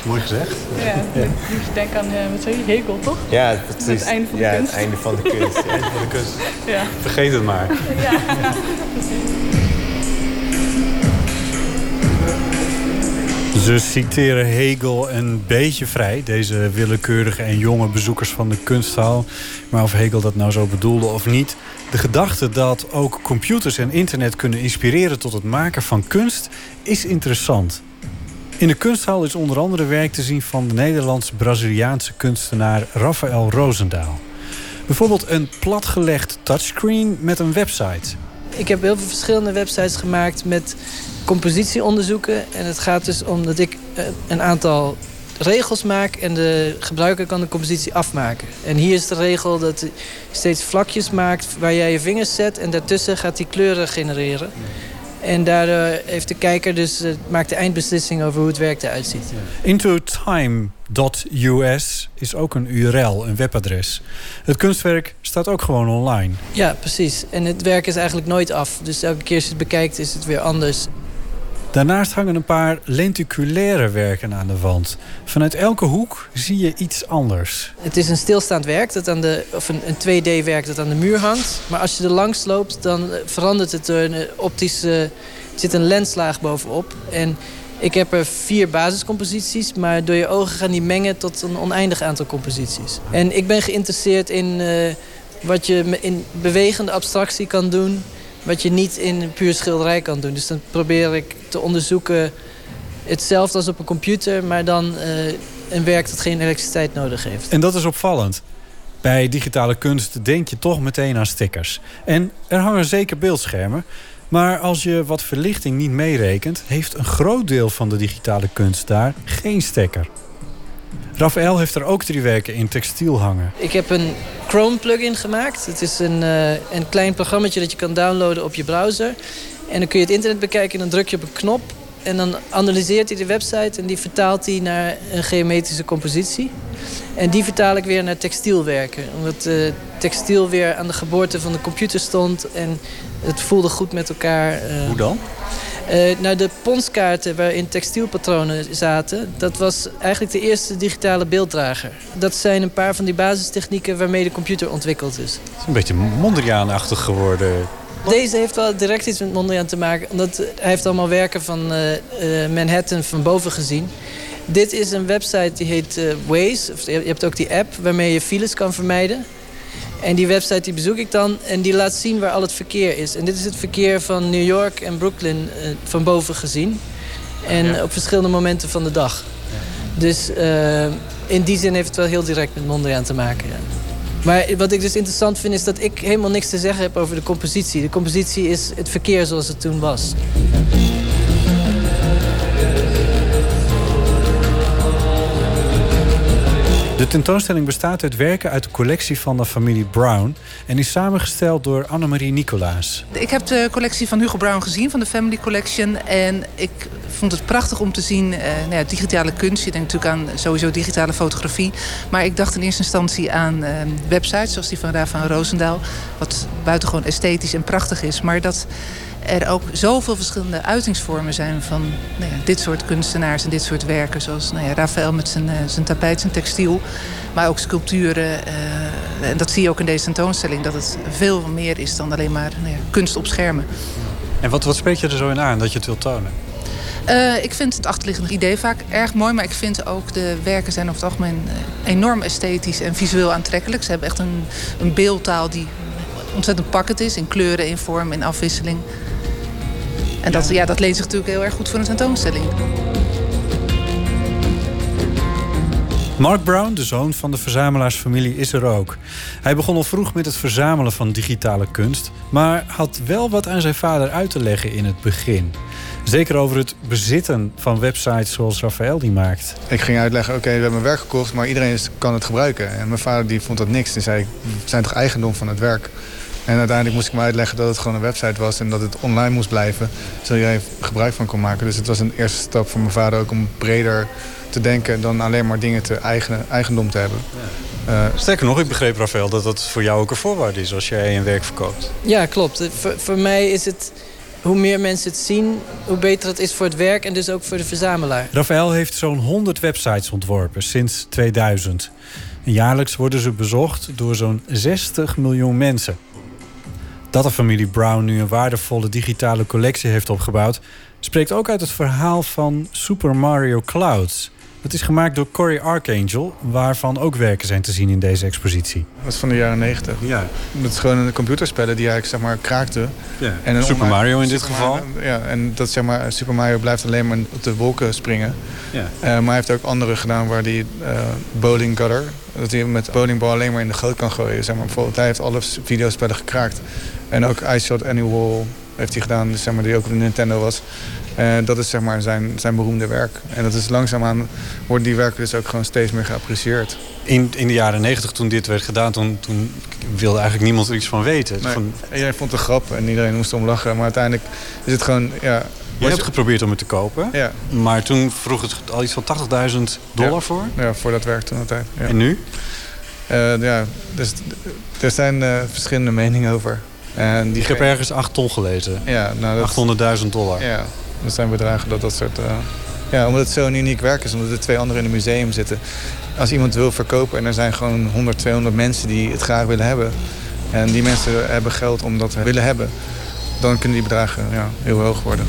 Speaker 7: Mooi gezegd.
Speaker 8: Ja, ja. moet je denken aan, uh, wat zei je, Hegel, toch?
Speaker 6: Ja, precies.
Speaker 8: Het einde van de
Speaker 6: ja,
Speaker 8: kunst.
Speaker 6: het einde van de kunst.
Speaker 7: het einde van de kunst.
Speaker 8: Ja.
Speaker 7: Vergeet het maar.
Speaker 8: Ja, precies.
Speaker 7: Ze citeren Hegel een beetje vrij, deze willekeurige en jonge bezoekers van de kunsthal. Maar of Hegel dat nou zo bedoelde of niet, de gedachte dat ook computers en internet kunnen inspireren tot het maken van kunst is interessant. In de kunsthal is onder andere werk te zien van de Nederlands-Braziliaanse kunstenaar Rafael Roosendaal. Bijvoorbeeld een platgelegd touchscreen met een website.
Speaker 9: Ik heb heel veel verschillende websites gemaakt met compositieonderzoeken. En het gaat dus om dat ik eh, een aantal regels maak en de gebruiker kan de compositie afmaken. En hier is de regel dat hij steeds vlakjes maakt waar jij je vingers zet en daartussen gaat hij kleuren genereren. En daardoor heeft de kijker dus uh, maakt de eindbeslissing over hoe het werk eruit ziet.
Speaker 7: Intotime.us is ook een URL, een webadres. Het kunstwerk staat ook gewoon online.
Speaker 9: Ja, precies. En het werk is eigenlijk nooit af. Dus elke keer als je het bekijkt is het weer anders.
Speaker 7: Daarnaast hangen een paar lenticulaire werken aan de wand. Vanuit elke hoek zie je iets anders.
Speaker 9: Het is een stilstaand werk, dat aan de, of een, een 2D-werk dat aan de muur hangt. Maar als je er langs loopt, dan verandert het door een optische... Er zit een lenslaag bovenop. En ik heb er vier basiscomposities, maar door je ogen gaan die mengen tot een oneindig aantal composities. En ik ben geïnteresseerd in uh, wat je in bewegende abstractie kan doen wat je niet in puur schilderij kan doen. Dus dan probeer ik te onderzoeken hetzelfde als op een computer... maar dan uh, een werk dat geen elektriciteit nodig heeft.
Speaker 7: En dat is opvallend. Bij digitale kunst denk je toch meteen aan stickers. En er hangen zeker beeldschermen. Maar als je wat verlichting niet meerekent... heeft een groot deel van de digitale kunst daar geen stekker. Rafael heeft er ook drie werken in textiel hangen.
Speaker 9: Ik heb een Chrome plugin gemaakt. Het is een, uh, een klein programma dat je kan downloaden op je browser. En dan kun je het internet bekijken en dan druk je op een knop. En dan analyseert hij de website en die vertaalt hij naar een geometrische compositie. En die vertaal ik weer naar textielwerken. Omdat uh, textiel weer aan de geboorte van de computer stond. En het voelde goed met elkaar.
Speaker 7: Uh, Hoe dan?
Speaker 9: Uh, nou, de ponskaarten waarin textielpatronen zaten... dat was eigenlijk de eerste digitale beelddrager. Dat zijn een paar van die basistechnieken waarmee de computer ontwikkeld is. Het
Speaker 7: is een beetje Mondriaan-achtig geworden.
Speaker 9: Deze heeft wel direct iets met Mondriaan te maken. Omdat hij heeft allemaal werken van uh, uh, Manhattan van boven gezien. Dit is een website die heet Waze. Je hebt ook die app waarmee je files kan vermijden. En die website die bezoek ik dan en die laat zien waar al het verkeer is. En dit is het verkeer van New York en Brooklyn uh, van boven gezien. En ja. op verschillende momenten van de dag. Dus uh, in die zin heeft het wel heel direct met Mondriaan te maken. Ja. Maar wat ik dus interessant vind is dat ik helemaal niks te zeggen heb over de compositie. De compositie is het verkeer zoals het toen was.
Speaker 7: Tentoonstelling bestaat uit werken uit de collectie van de familie Brown... en is samengesteld door Annemarie Nicolaas.
Speaker 10: Ik heb de collectie van Hugo Brown gezien, van de Family Collection... en ik vond het prachtig om te zien, uh, nou ja, digitale kunst. Je denkt natuurlijk aan sowieso digitale fotografie. Maar ik dacht in eerste instantie aan uh, websites, zoals die van Rafa van Roosendaal... wat buitengewoon esthetisch en prachtig is. Maar dat er ook zoveel verschillende uitingsvormen zijn van nou ja, dit soort kunstenaars en dit soort werken. Zoals nou ja, Rafael met zijn, uh, zijn tapijt, zijn textiel. Maar ook sculpturen. Uh, en dat zie je ook in deze tentoonstelling. Dat het veel meer is dan alleen maar nou ja, kunst op schermen.
Speaker 7: En wat, wat je er zo in aan dat je het wilt tonen?
Speaker 10: Uh, ik vind het achterliggende idee vaak erg mooi. Maar ik vind ook de werken zijn over het algemeen enorm esthetisch en visueel aantrekkelijk. Ze hebben echt een, een beeldtaal die ontzettend pakkend is. In kleuren, in vorm, in afwisseling. En dat, ja, dat leent zich natuurlijk heel erg goed voor een tentoonstelling.
Speaker 7: Mark Brown, de zoon van de verzamelaarsfamilie, is er ook. Hij begon al vroeg met het verzamelen van digitale kunst, maar had wel wat aan zijn vader uit te leggen in het begin. Zeker over het bezitten van websites zoals Rafael die maakt.
Speaker 11: Ik ging uitleggen, oké, okay, we hebben werk gekocht, maar iedereen kan het gebruiken. En mijn vader die vond dat niks. Die zei, we zijn toch eigendom van het werk. En uiteindelijk moest ik me uitleggen dat het gewoon een website was en dat het online moest blijven. Zodat iedereen gebruik van kon maken. Dus het was een eerste stap voor mijn vader ook om breder te denken dan alleen maar dingen te eigen, eigendom te hebben.
Speaker 7: Ja. Uh, Sterker nog, ik begreep Rafael dat dat voor jou ook een voorwaarde is als jij een werk verkoopt.
Speaker 9: Ja, klopt. Voor, voor mij is het hoe meer mensen het zien, hoe beter het is voor het werk en dus ook voor de verzamelaar.
Speaker 7: Rafael heeft zo'n 100 websites ontworpen sinds 2000. En jaarlijks worden ze bezocht door zo'n 60 miljoen mensen. Dat de familie Brown nu een waardevolle digitale collectie heeft opgebouwd, spreekt ook uit het verhaal van Super Mario Clouds. Het is gemaakt door Cory Archangel, waarvan ook werken zijn te zien in deze expositie.
Speaker 11: Dat is van de jaren 90.
Speaker 7: Ja.
Speaker 11: Dat is gewoon een computerspellen die eigenlijk zeg maar kraakte.
Speaker 7: Ja.
Speaker 11: En een
Speaker 7: Super
Speaker 11: online-
Speaker 7: Mario in dit geval.
Speaker 11: Mario- ja, en dat zeg maar, Super Mario blijft alleen maar op de wolken springen.
Speaker 7: Ja.
Speaker 11: Eh, maar hij heeft ook andere gedaan waar hij eh, bowling gutter, dat hij met bowlingbal alleen maar in de goot kan gooien. Zeg maar. Bijvoorbeeld, hij heeft alle videospellen gekraakt. En ook Ice Shot Annual heeft hij gedaan, dus zeg maar, die ook op de Nintendo was. Eh, dat is zeg maar zijn, zijn beroemde werk. En dat is langzaamaan worden die werken dus ook gewoon steeds meer geapprecieerd.
Speaker 7: In, in de jaren negentig, toen dit werd gedaan, toen, toen wilde eigenlijk niemand er iets van weten.
Speaker 11: Nee,
Speaker 7: Van,
Speaker 11: Iedereen vond het een grap en iedereen moest om lachen. Maar uiteindelijk is het gewoon... Ja,
Speaker 7: je hebt geprobeerd om het te kopen,
Speaker 11: Ja.
Speaker 7: maar toen vroeg het al iets van 80.000 dollar
Speaker 11: Ja.
Speaker 7: voor.
Speaker 11: Ja, voor dat werk toen altijd. Ja.
Speaker 7: En nu?
Speaker 11: Eh, ja, dus er zijn eh, verschillende meningen over. En die
Speaker 7: Ik heb
Speaker 11: ge-
Speaker 7: ergens 8 ton gelezen.
Speaker 11: Ja, nou, dat,
Speaker 7: 800.000 dollar.
Speaker 11: Ja, dat zijn bedragen dat dat soort... eh, ja, omdat het zo'n uniek werk is, omdat er twee anderen in het museum zitten. Als iemand wil verkopen en er zijn gewoon 100, 200 mensen die het graag willen hebben... en die mensen hebben geld om dat te willen hebben... dan kunnen die bedragen ja, heel hoog worden.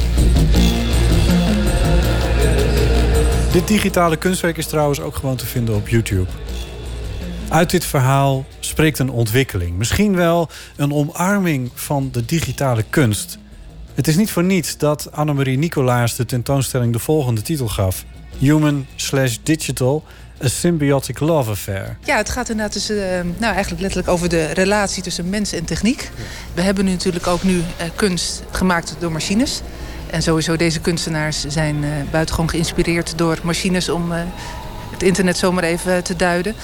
Speaker 7: Dit digitale kunstwerk is trouwens ook gewoon te vinden op YouTube. Uit dit verhaal spreekt een ontwikkeling. Misschien wel een omarming van de digitale kunst. Het is niet voor niets dat Annemarie Nicolaas de tentoonstelling de volgende titel gaf: Human slash Digital, a Symbiotic Love Affair.
Speaker 10: Ja, het gaat inderdaad dus, eh, nou, eigenlijk letterlijk over de relatie tussen mens en techniek. We hebben nu natuurlijk ook nu eh, kunst gemaakt door machines. En sowieso deze kunstenaars zijn eh, buitengewoon geïnspireerd door machines om het internet zomaar even te duiden.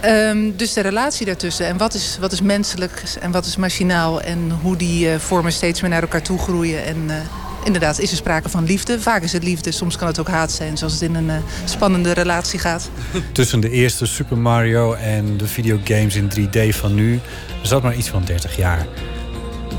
Speaker 10: Ehm, dus de relatie daartussen en wat is, wat is menselijk en wat is machinaal en hoe die eh, vormen steeds meer naar elkaar toe groeien. En eh, inderdaad is er sprake van liefde. Vaak is het liefde, soms kan het ook haat zijn, zoals het in een eh, spannende relatie gaat.
Speaker 7: Tussen de eerste Super Mario en de videogames in 3D van nu zat maar iets van 30 jaar.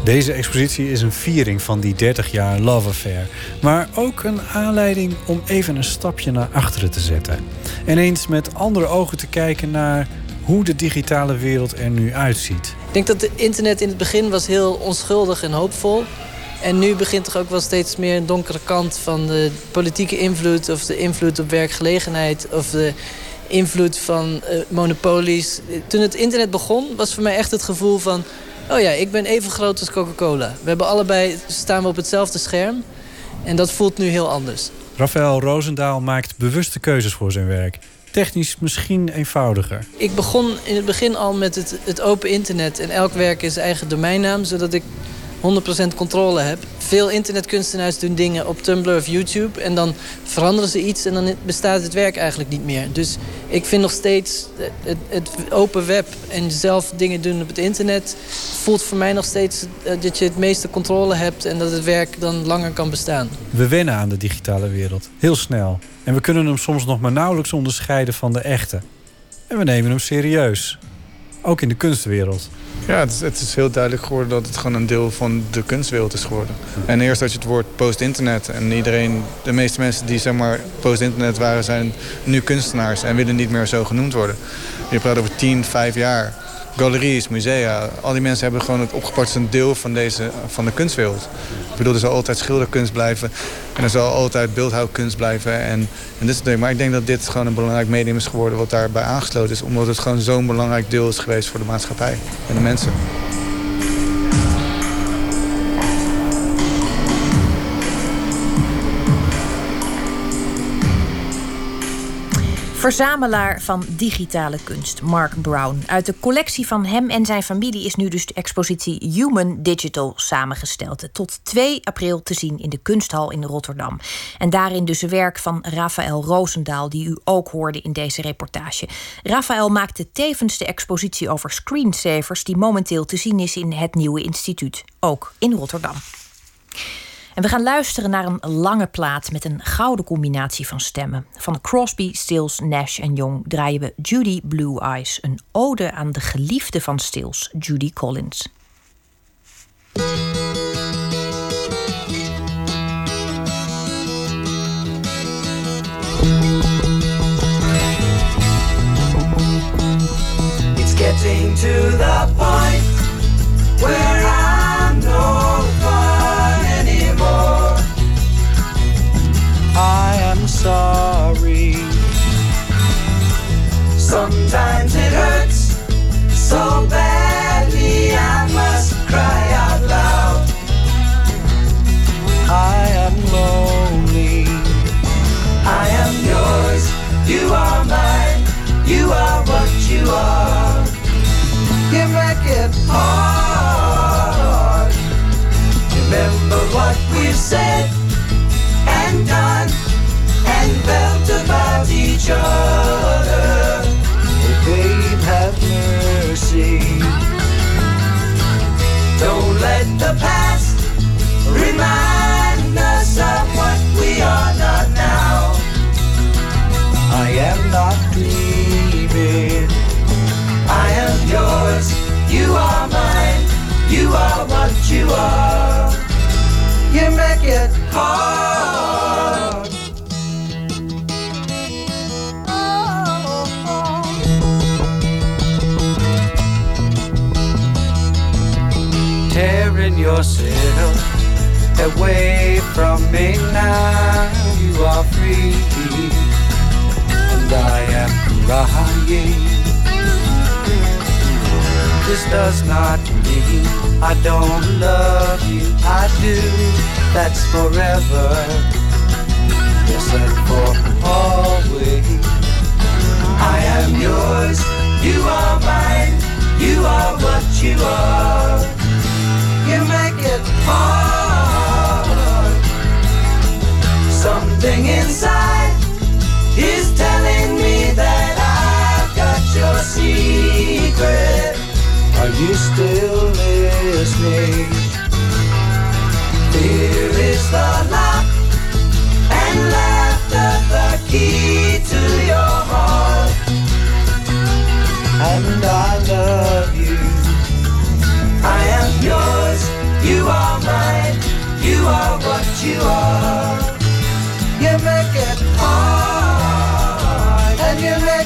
Speaker 7: Deze expositie is een viering van die 30 jaar Love Affair. Maar ook een aanleiding om even een stapje naar achteren te zetten. En eens met andere ogen te kijken naar hoe de digitale wereld er nu uitziet.
Speaker 9: Ik denk dat het internet in het begin was heel onschuldig en hoopvol. En nu begint er ook wel steeds meer een donkere kant van de politieke invloed... of de invloed op werkgelegenheid of de invloed van eh, monopolies. Toen het internet begon was voor mij echt het gevoel van... oh ja, ik ben even groot als Coca-Cola. We hebben allebei, staan we op hetzelfde scherm. En dat voelt nu heel anders.
Speaker 7: Rafael Roosendaal maakt bewuste keuzes voor zijn werk. Technisch misschien eenvoudiger.
Speaker 9: Ik begon in het begin al met het, het open internet. En elk werk is eigen domeinnaam, zodat ik 100% controle heb. Veel internetkunstenaars doen dingen op Tumblr of YouTube... en dan veranderen ze iets en dan bestaat het werk eigenlijk niet meer. Dus ik vind nog steeds het, het open web en zelf dingen doen op het internet... voelt voor mij nog steeds eh, dat je het meeste controle hebt... en dat het werk dan langer kan bestaan.
Speaker 7: We wennen aan de digitale wereld. Heel snel. En we kunnen hem soms nog maar nauwelijks onderscheiden van de echte. En we nemen hem serieus. Ook in de kunstwereld.
Speaker 11: Ja, het is, het is heel duidelijk geworden dat het gewoon een deel van de kunstwereld is geworden. En eerst had je het woord post-internet. En iedereen, de meeste mensen die zeg maar post-internet waren, zijn nu kunstenaars en willen niet meer zo genoemd worden. Je praat over 10, 5 jaar. Galeries, musea, al die mensen hebben gewoon het een deel van, deze, van de kunstwereld. Ik bedoel, er zal altijd schilderkunst blijven en er zal altijd beeldhouwkunst blijven. En, en dit soort. Maar ik denk dat dit gewoon een belangrijk medium is geworden wat daarbij aangesloten is. Omdat het gewoon zo'n belangrijk deel is geweest voor de maatschappij en de mensen.
Speaker 3: Verzamelaar van digitale kunst, Mark Brown. Uit de collectie van hem en zijn familie is nu dus de expositie Human Digital samengesteld. Tot 2 april te zien in de Kunsthal in Rotterdam. En daarin dus werk van Rafael Roosendaal, die u ook hoorde in deze reportage. Rafael maakte tevens de expositie over screensavers, die momenteel te zien is in het Nieuwe Instituut, ook in Rotterdam. En we gaan luisteren naar een lange plaat met een gouden combinatie van stemmen. Van Crosby, Stills, Nash en Young draaien we Judy Blue Eyes, een ode aan de geliefde van Stills, Judy Collins.
Speaker 12: It's getting to the point where I am sorry. Sometimes it hurts so badly,
Speaker 13: I must cry out loud. I am lonely.
Speaker 12: I am yours, you are mine, you are what you are.
Speaker 14: You make
Speaker 15: it
Speaker 12: hard.
Speaker 15: Remember
Speaker 12: what we've said and done and felt about each other. Oh, babe, have mercy. Don't let the past remind us of what we are not now. I am not grieving. I am yours. You are mine. You are what you are. You make it hard. Tearing yourself away from me now. You are free, and I am crying. This does not mean I don't love you. I do. That's forever. Yes, and for always. I am yours. You are mine. You are what you are. You make it hard. Something inside is telling me that I've got your secret. Are you still listening? Fear is the lock and laughter the key to your heart. And I love you. I am yours. You are mine. You are what you are. You make it hard. And you make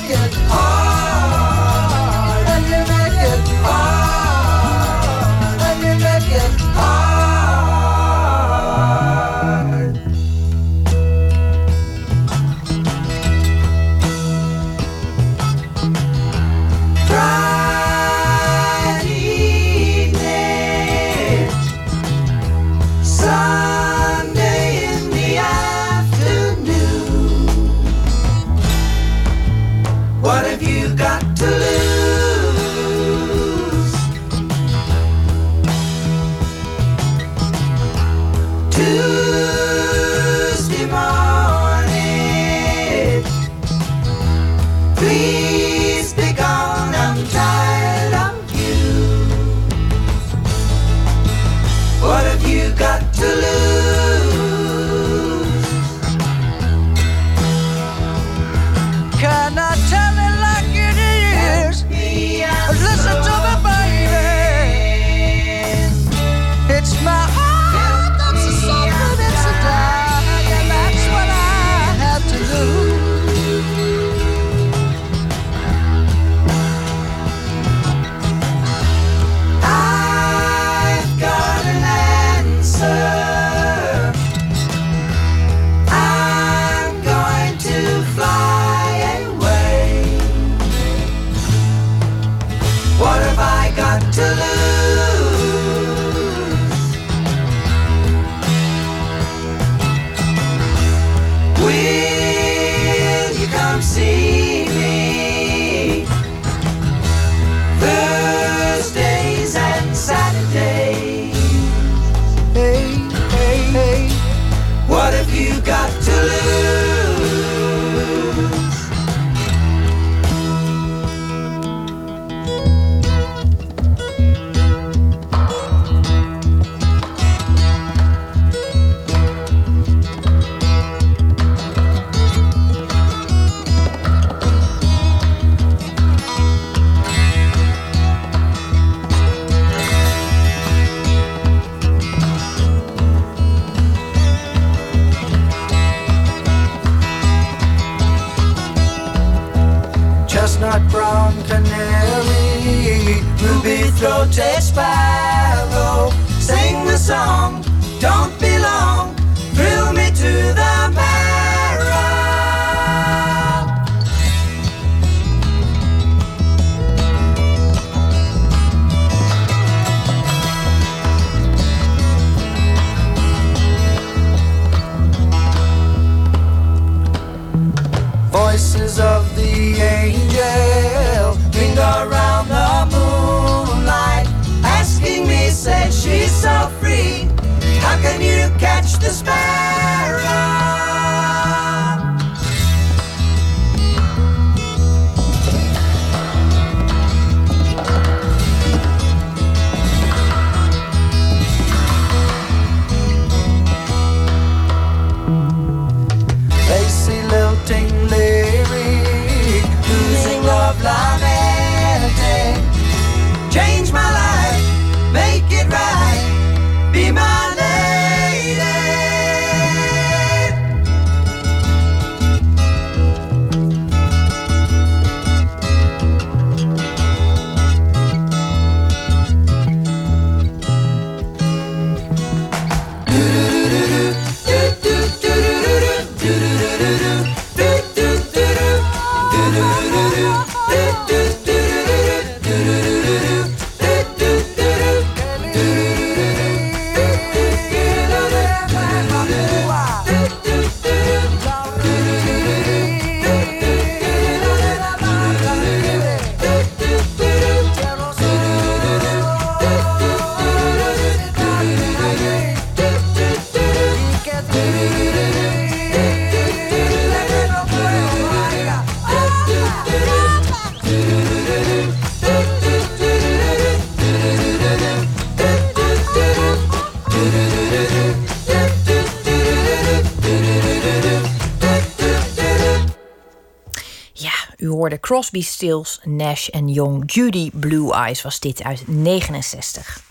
Speaker 14: Crosby, Stills, Nash en Young. Judy Blue Eyes was dit uit 69.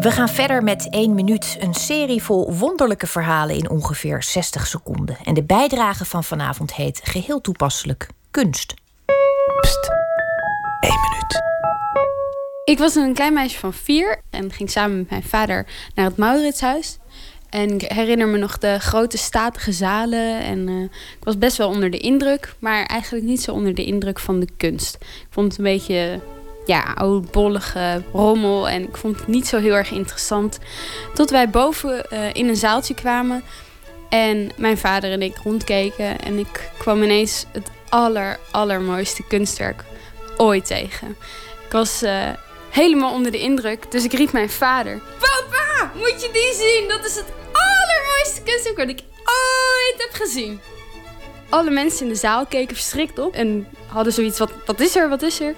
Speaker 14: We gaan verder met 1 minuut. Een serie vol wonderlijke verhalen in ongeveer 60 seconden. En de bijdrage van vanavond heet geheel toepasselijk kunst. Pst, 1 minuut.
Speaker 13: Ik was een klein meisje van vier en ging samen met mijn vader naar het Mauritshuis. En ik herinner me nog de grote statige zalen. En eh, ik was best wel onder de indruk, maar eigenlijk niet zo onder de indruk van de kunst. Ik vond het een beetje ja, oudbollige rommel en ik vond het niet zo heel erg interessant. Tot wij boven eh, in een zaaltje kwamen en mijn vader en ik rondkeken. En ik kwam ineens het aller, allermooiste kunstwerk ooit tegen. Ik was eh, helemaal onder de indruk, dus ik riep mijn vader. Papa, moet je die zien? Dat is het allermooiste kunstwerk dat ik ooit heb gezien. Alle mensen in de zaal keken verschrikt op en hadden zoiets, wat, wat is er, wat is er?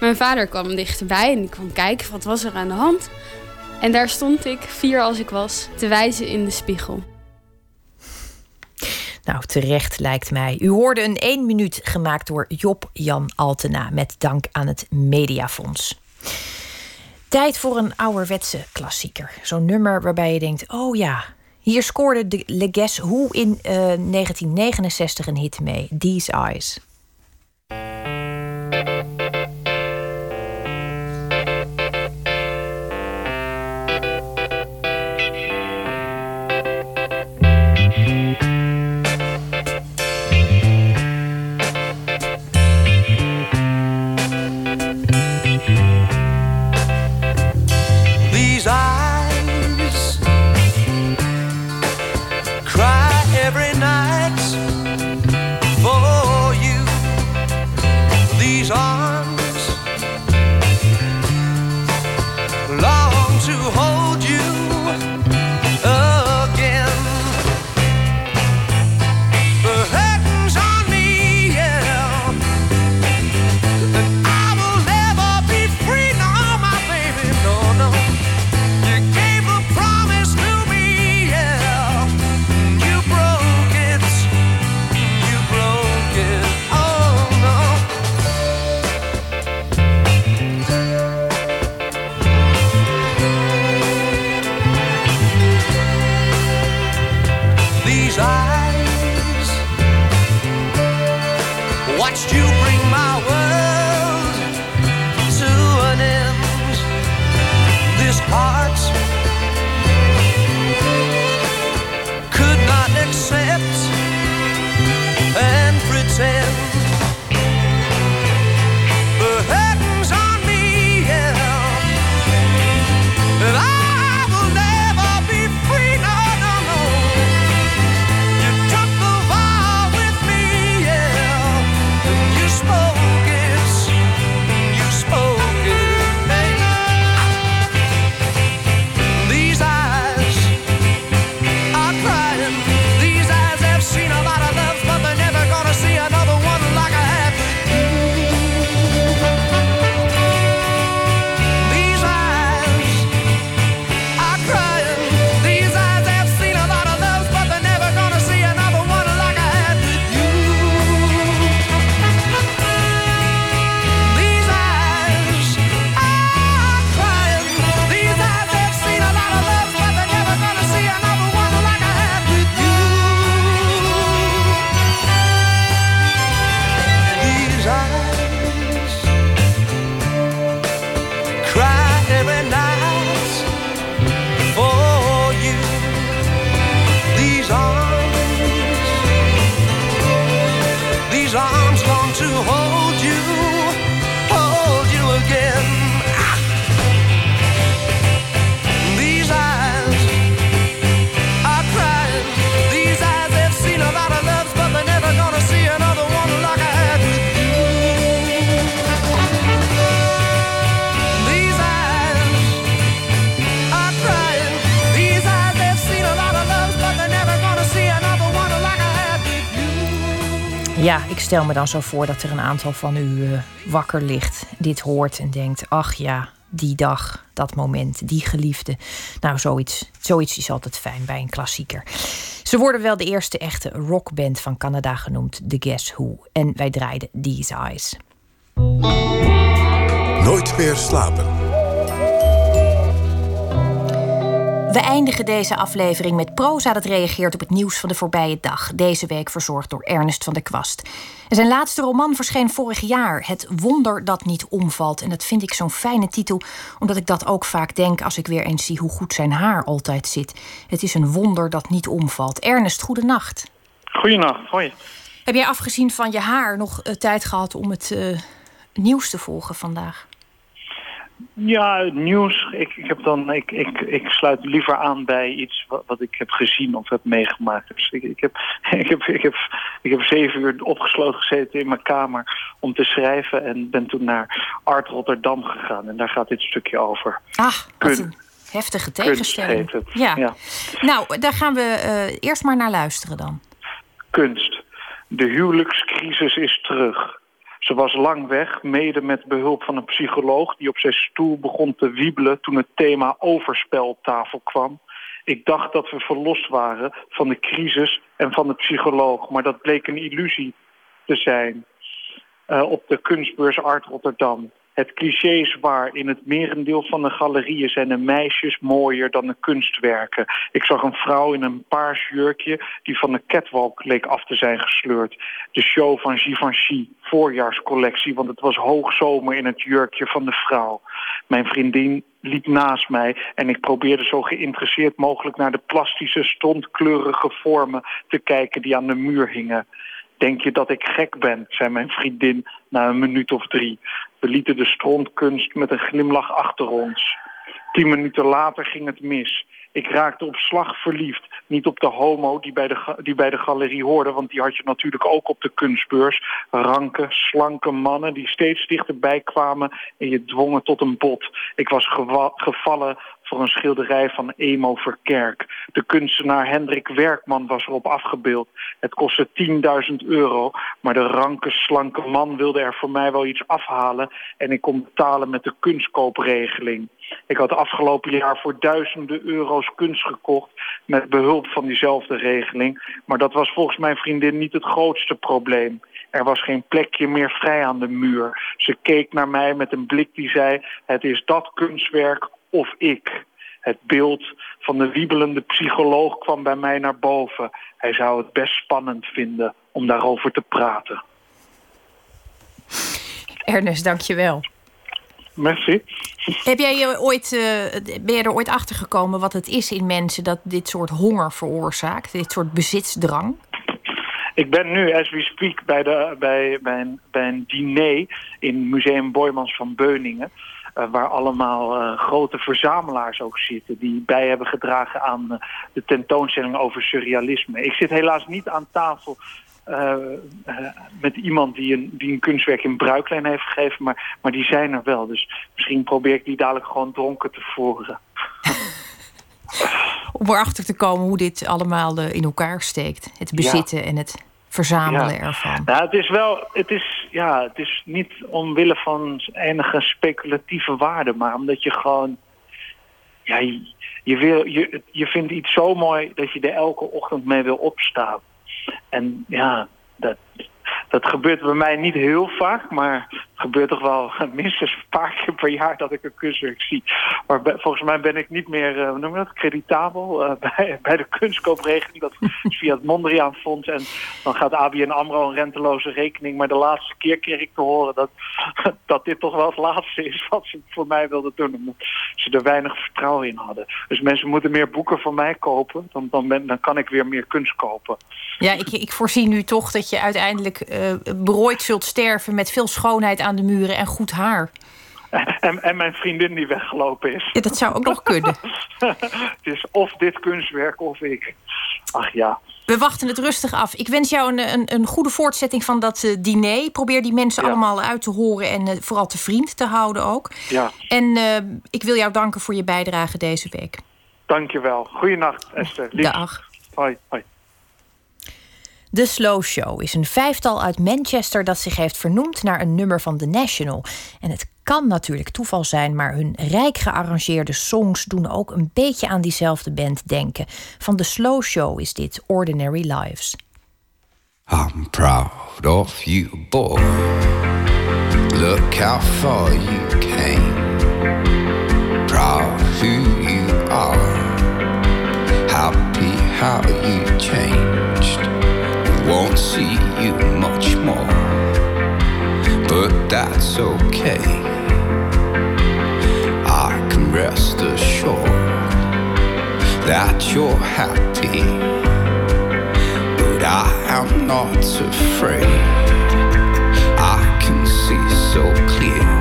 Speaker 13: Mijn vader kwam dichterbij en ik kwam kijken, wat was er aan de hand? En daar stond ik, vier als ik was, te wijzen in de spiegel.
Speaker 14: Nou, terecht lijkt mij. U hoorde een 1 minuut gemaakt door Job Jan Altena met dank aan het Mediafonds. Tijd voor een ouderwetse klassieker. Zo'n nummer waarbij je denkt: oh ja, hier scoorde de Le Guess Who in eh, 1969 een hit mee: These Eyes.
Speaker 3: Ja, ik stel me dan zo voor dat er een aantal van u eh, wakker ligt, dit hoort en denkt: ach ja, die dag, dat moment, die geliefde. Nou, zoiets, zoiets is altijd fijn bij een klassieker. Ze worden wel de eerste echte rockband van Canada genoemd, The Guess Who. En wij draaiden These Eyes.
Speaker 1: Nooit meer slapen.
Speaker 3: We eindigen deze aflevering met proza dat reageert op het nieuws van de voorbije dag. Deze week verzorgd door Ernest van der Kwast. En zijn laatste roman verscheen vorig jaar, Het Wonder dat niet omvalt. En dat vind ik zo'n fijne titel, omdat ik dat ook vaak denk als ik weer eens zie hoe goed zijn haar altijd zit. Het is een wonder dat niet omvalt. Ernest, goedenacht.
Speaker 16: Goedenacht, hoi.
Speaker 3: Heb jij afgezien van je haar nog eh, tijd gehad om het eh, nieuws te volgen vandaag?
Speaker 16: Ja, nieuws. Ik, ik, heb dan, ik, ik, ik sluit liever aan bij iets wat, wat ik heb gezien of heb meegemaakt. Dus ik, ik, heb, ik, heb, ik, heb, ik heb zeven uur opgesloten gezeten in mijn kamer om te schrijven. En ben toen naar Art Rotterdam gegaan. En daar gaat dit stukje over.
Speaker 3: Ah,
Speaker 16: Kun-
Speaker 3: een heftige tegenstelling. Ja.
Speaker 16: ja.
Speaker 3: Nou, daar gaan we eh, eerst maar naar luisteren dan.
Speaker 16: kunst. De huwelijkscrisis is terug. Ze was lang weg, mede met behulp van een psycholoog... die op zijn stoel begon te wiebelen toen het thema overspel op tafel kwam. Ik dacht dat we verlost waren van de crisis en van de psycholoog... maar dat bleek een illusie te zijn eh, op de kunstbeurs Art Rotterdam. Het cliché is waar. In het merendeel van de galerieën zijn de meisjes mooier dan de kunstwerken. Ik zag een vrouw in een paars jurkje die van de catwalk leek af te zijn gesleurd. De show van Givenchy, voorjaarscollectie, want het was hoogzomer in het jurkje van de vrouw. Mijn vriendin liep naast mij en ik probeerde zo geïnteresseerd mogelijk naar de plastische, stontkleurige vormen te kijken die aan de muur hingen. Denk je dat ik gek ben, zei mijn vriendin na een minuut of drie. We lieten de strontkunst met een glimlach achter ons. Tien minuten later ging het mis. Ik raakte op slag verliefd. Niet op de homo die bij de, die bij de galerie hoorde, want die had je natuurlijk ook op de kunstbeurs. Ranke, slanke mannen die steeds dichterbij kwamen en je dwongen tot een bod. Ik was gevallen voor een schilderij van Emo Verkerk. De kunstenaar Hendrik Werkman was erop afgebeeld. Het kostte 10.000 euro, maar de ranke, slanke man wilde er voor mij wel iets afhalen en ik kon betalen met de kunstkoopregeling. Ik had afgelopen jaar voor duizenden euro's kunst gekocht met behulp van diezelfde regeling. Maar dat was volgens mijn vriendin niet het grootste probleem. Er was geen plekje meer vrij aan de muur. Ze keek naar mij met een blik die zei, het is dat kunstwerk of ik. Het beeld van de wiebelende psycholoog kwam bij mij naar boven. Hij zou het best spannend vinden om daarover te praten.
Speaker 3: Ernest, dankjewel.
Speaker 16: Merci.
Speaker 3: Heb jij je ooit, eh, ben je er ooit achter gekomen wat het is in mensen dat dit soort honger veroorzaakt? Dit soort bezitsdrang?
Speaker 16: Ik ben nu, as we speak, bij, de, bij, bij, een, bij een diner in Museum Boymans van Beuningen. Eh, waar allemaal eh, grote verzamelaars ook zitten. Die bij hebben gedragen aan eh, de tentoonstelling over surrealisme. Ik zit helaas niet aan tafel met iemand die een, die een kunstwerk in bruiklijn heeft gegeven. Maar, maar die zijn er wel. Dus misschien probeer ik die dadelijk gewoon dronken te voeren.
Speaker 3: Om erachter te komen hoe dit allemaal in elkaar steekt. Het bezitten en het verzamelen
Speaker 16: Ja.
Speaker 3: ervan.
Speaker 16: Nou, het is wel, het is, ja, het is niet omwille van enige speculatieve waarde, maar omdat je gewoon, ja, je, je wil, je, je vindt iets zo mooi dat je er elke ochtend mee wil opstaan. En ja, dat, dat gebeurt bij mij niet heel vaak, maar gebeurt toch wel minstens een paar keer per jaar dat ik een kunstwerk zie. Maar volgens mij ben ik niet meer, uh, noem je dat, creditabel uh, bij, bij de kunstkoopregeling. Dat is via het Mondriaan Fonds. En dan gaat ABN AMRO een renteloze rekening. Maar de laatste keer kreeg ik te horen dat, dat dit toch wel het laatste is wat ze voor mij wilden doen. Omdat ze er weinig vertrouwen in hadden. Dus mensen moeten meer boeken van mij kopen. Dan, dan, ben, dan kan ik weer meer kunst kopen.
Speaker 3: Ja, ik, ik voorzie nu toch dat je uiteindelijk uh, berooid zult sterven... met veel schoonheid aan de muren en goed haar.
Speaker 16: En, en mijn vriendin die weggelopen is.
Speaker 3: Ja, dat zou ook nog kunnen.
Speaker 16: het is of dit kunstwerk of ik. Ach ja.
Speaker 3: We wachten het rustig af. Ik wens jou een, een, een goede voortzetting van dat uh, diner. Probeer die mensen allemaal uit te horen en uh, vooral te vriend te houden ook.
Speaker 16: Ja.
Speaker 3: En uh, ik wil jou danken voor je bijdrage deze week.
Speaker 16: Dank je wel. Goeienacht, Esther.
Speaker 3: Lief. Dag.
Speaker 16: Hoi, hoi.
Speaker 3: The Slow Show is een vijftal uit Manchester dat zich heeft vernoemd naar een nummer van The National. En het kan natuurlijk toeval zijn, maar hun rijk gearrangeerde songs doen ook een beetje aan diezelfde band denken. Van The Slow Show is dit Ordinary Lives.
Speaker 17: I'm proud of you, boy. Look how far you came. Proud who you are. Happy how you changed. That's okay. I can rest assured that you're happy, but I am not afraid. I can see so clear,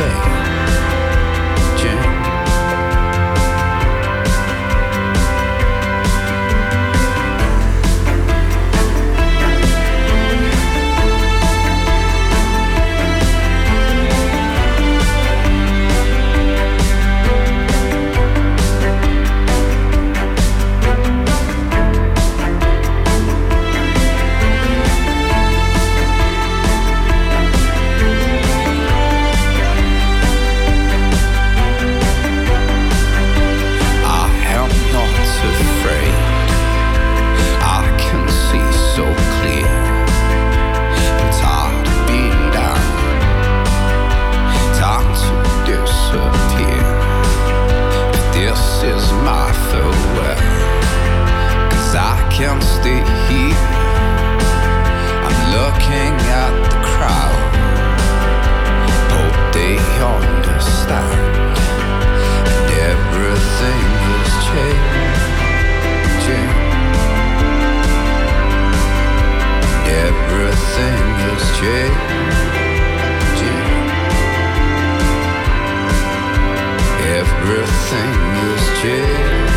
Speaker 17: is Everything is changing.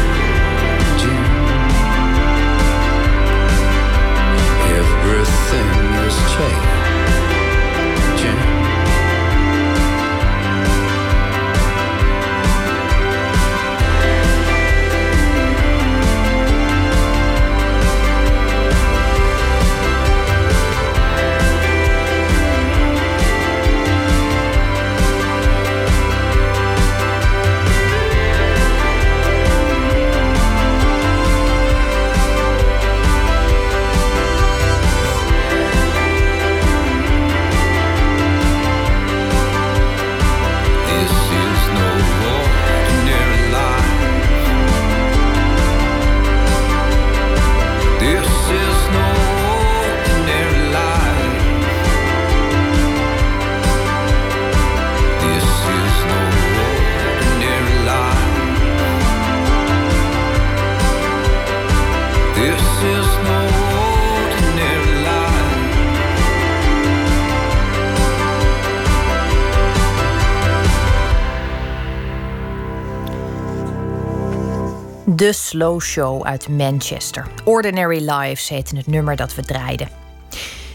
Speaker 3: De Slow Show uit Manchester. Ordinary Lives heette het nummer dat we draaiden.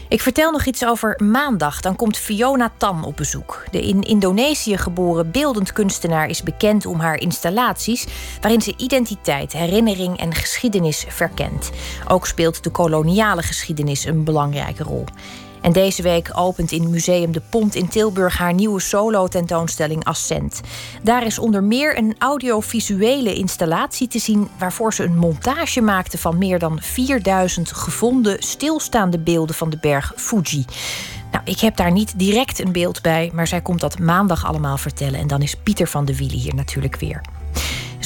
Speaker 3: Ik vertel nog iets over maandag. Dan komt Fiona Tan op bezoek. De in Indonesië geboren beeldend kunstenaar is bekend om haar installaties, waarin ze identiteit, herinnering en geschiedenis verkent. Ook speelt de koloniale geschiedenis een belangrijke rol. En deze week opent in Museum de Pont in Tilburg haar nieuwe solo-tentoonstelling Ascent. Daar is onder meer een audiovisuele installatie te zien waarvoor ze een montage maakte van meer dan 4000 gevonden stilstaande beelden van de berg Fuji. Nou, ik heb daar niet direct een beeld bij, maar zij komt dat maandag allemaal vertellen. En dan is Pieter van de Wielen hier natuurlijk weer.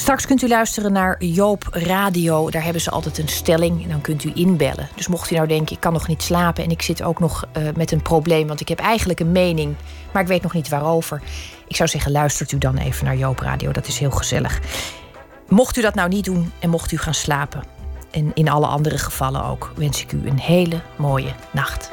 Speaker 3: Straks kunt u luisteren naar Joop Radio. Daar hebben ze altijd een stelling en dan kunt u inbellen. Dus mocht u nou denken, ik kan nog niet slapen... en ik zit ook nog uh, met een probleem, want ik heb eigenlijk een mening... maar ik weet nog niet waarover. Ik zou zeggen, luistert u dan even naar Joop Radio. Dat is heel gezellig. Mocht u dat nou niet doen en mocht u gaan slapen... en in alle andere gevallen ook, wens ik u een hele mooie nacht.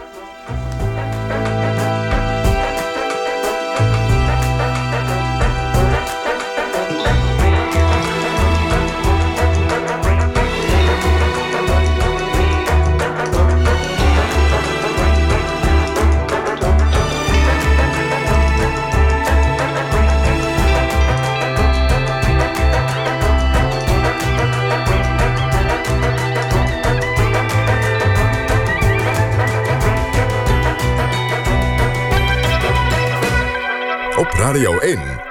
Speaker 1: Radio 1.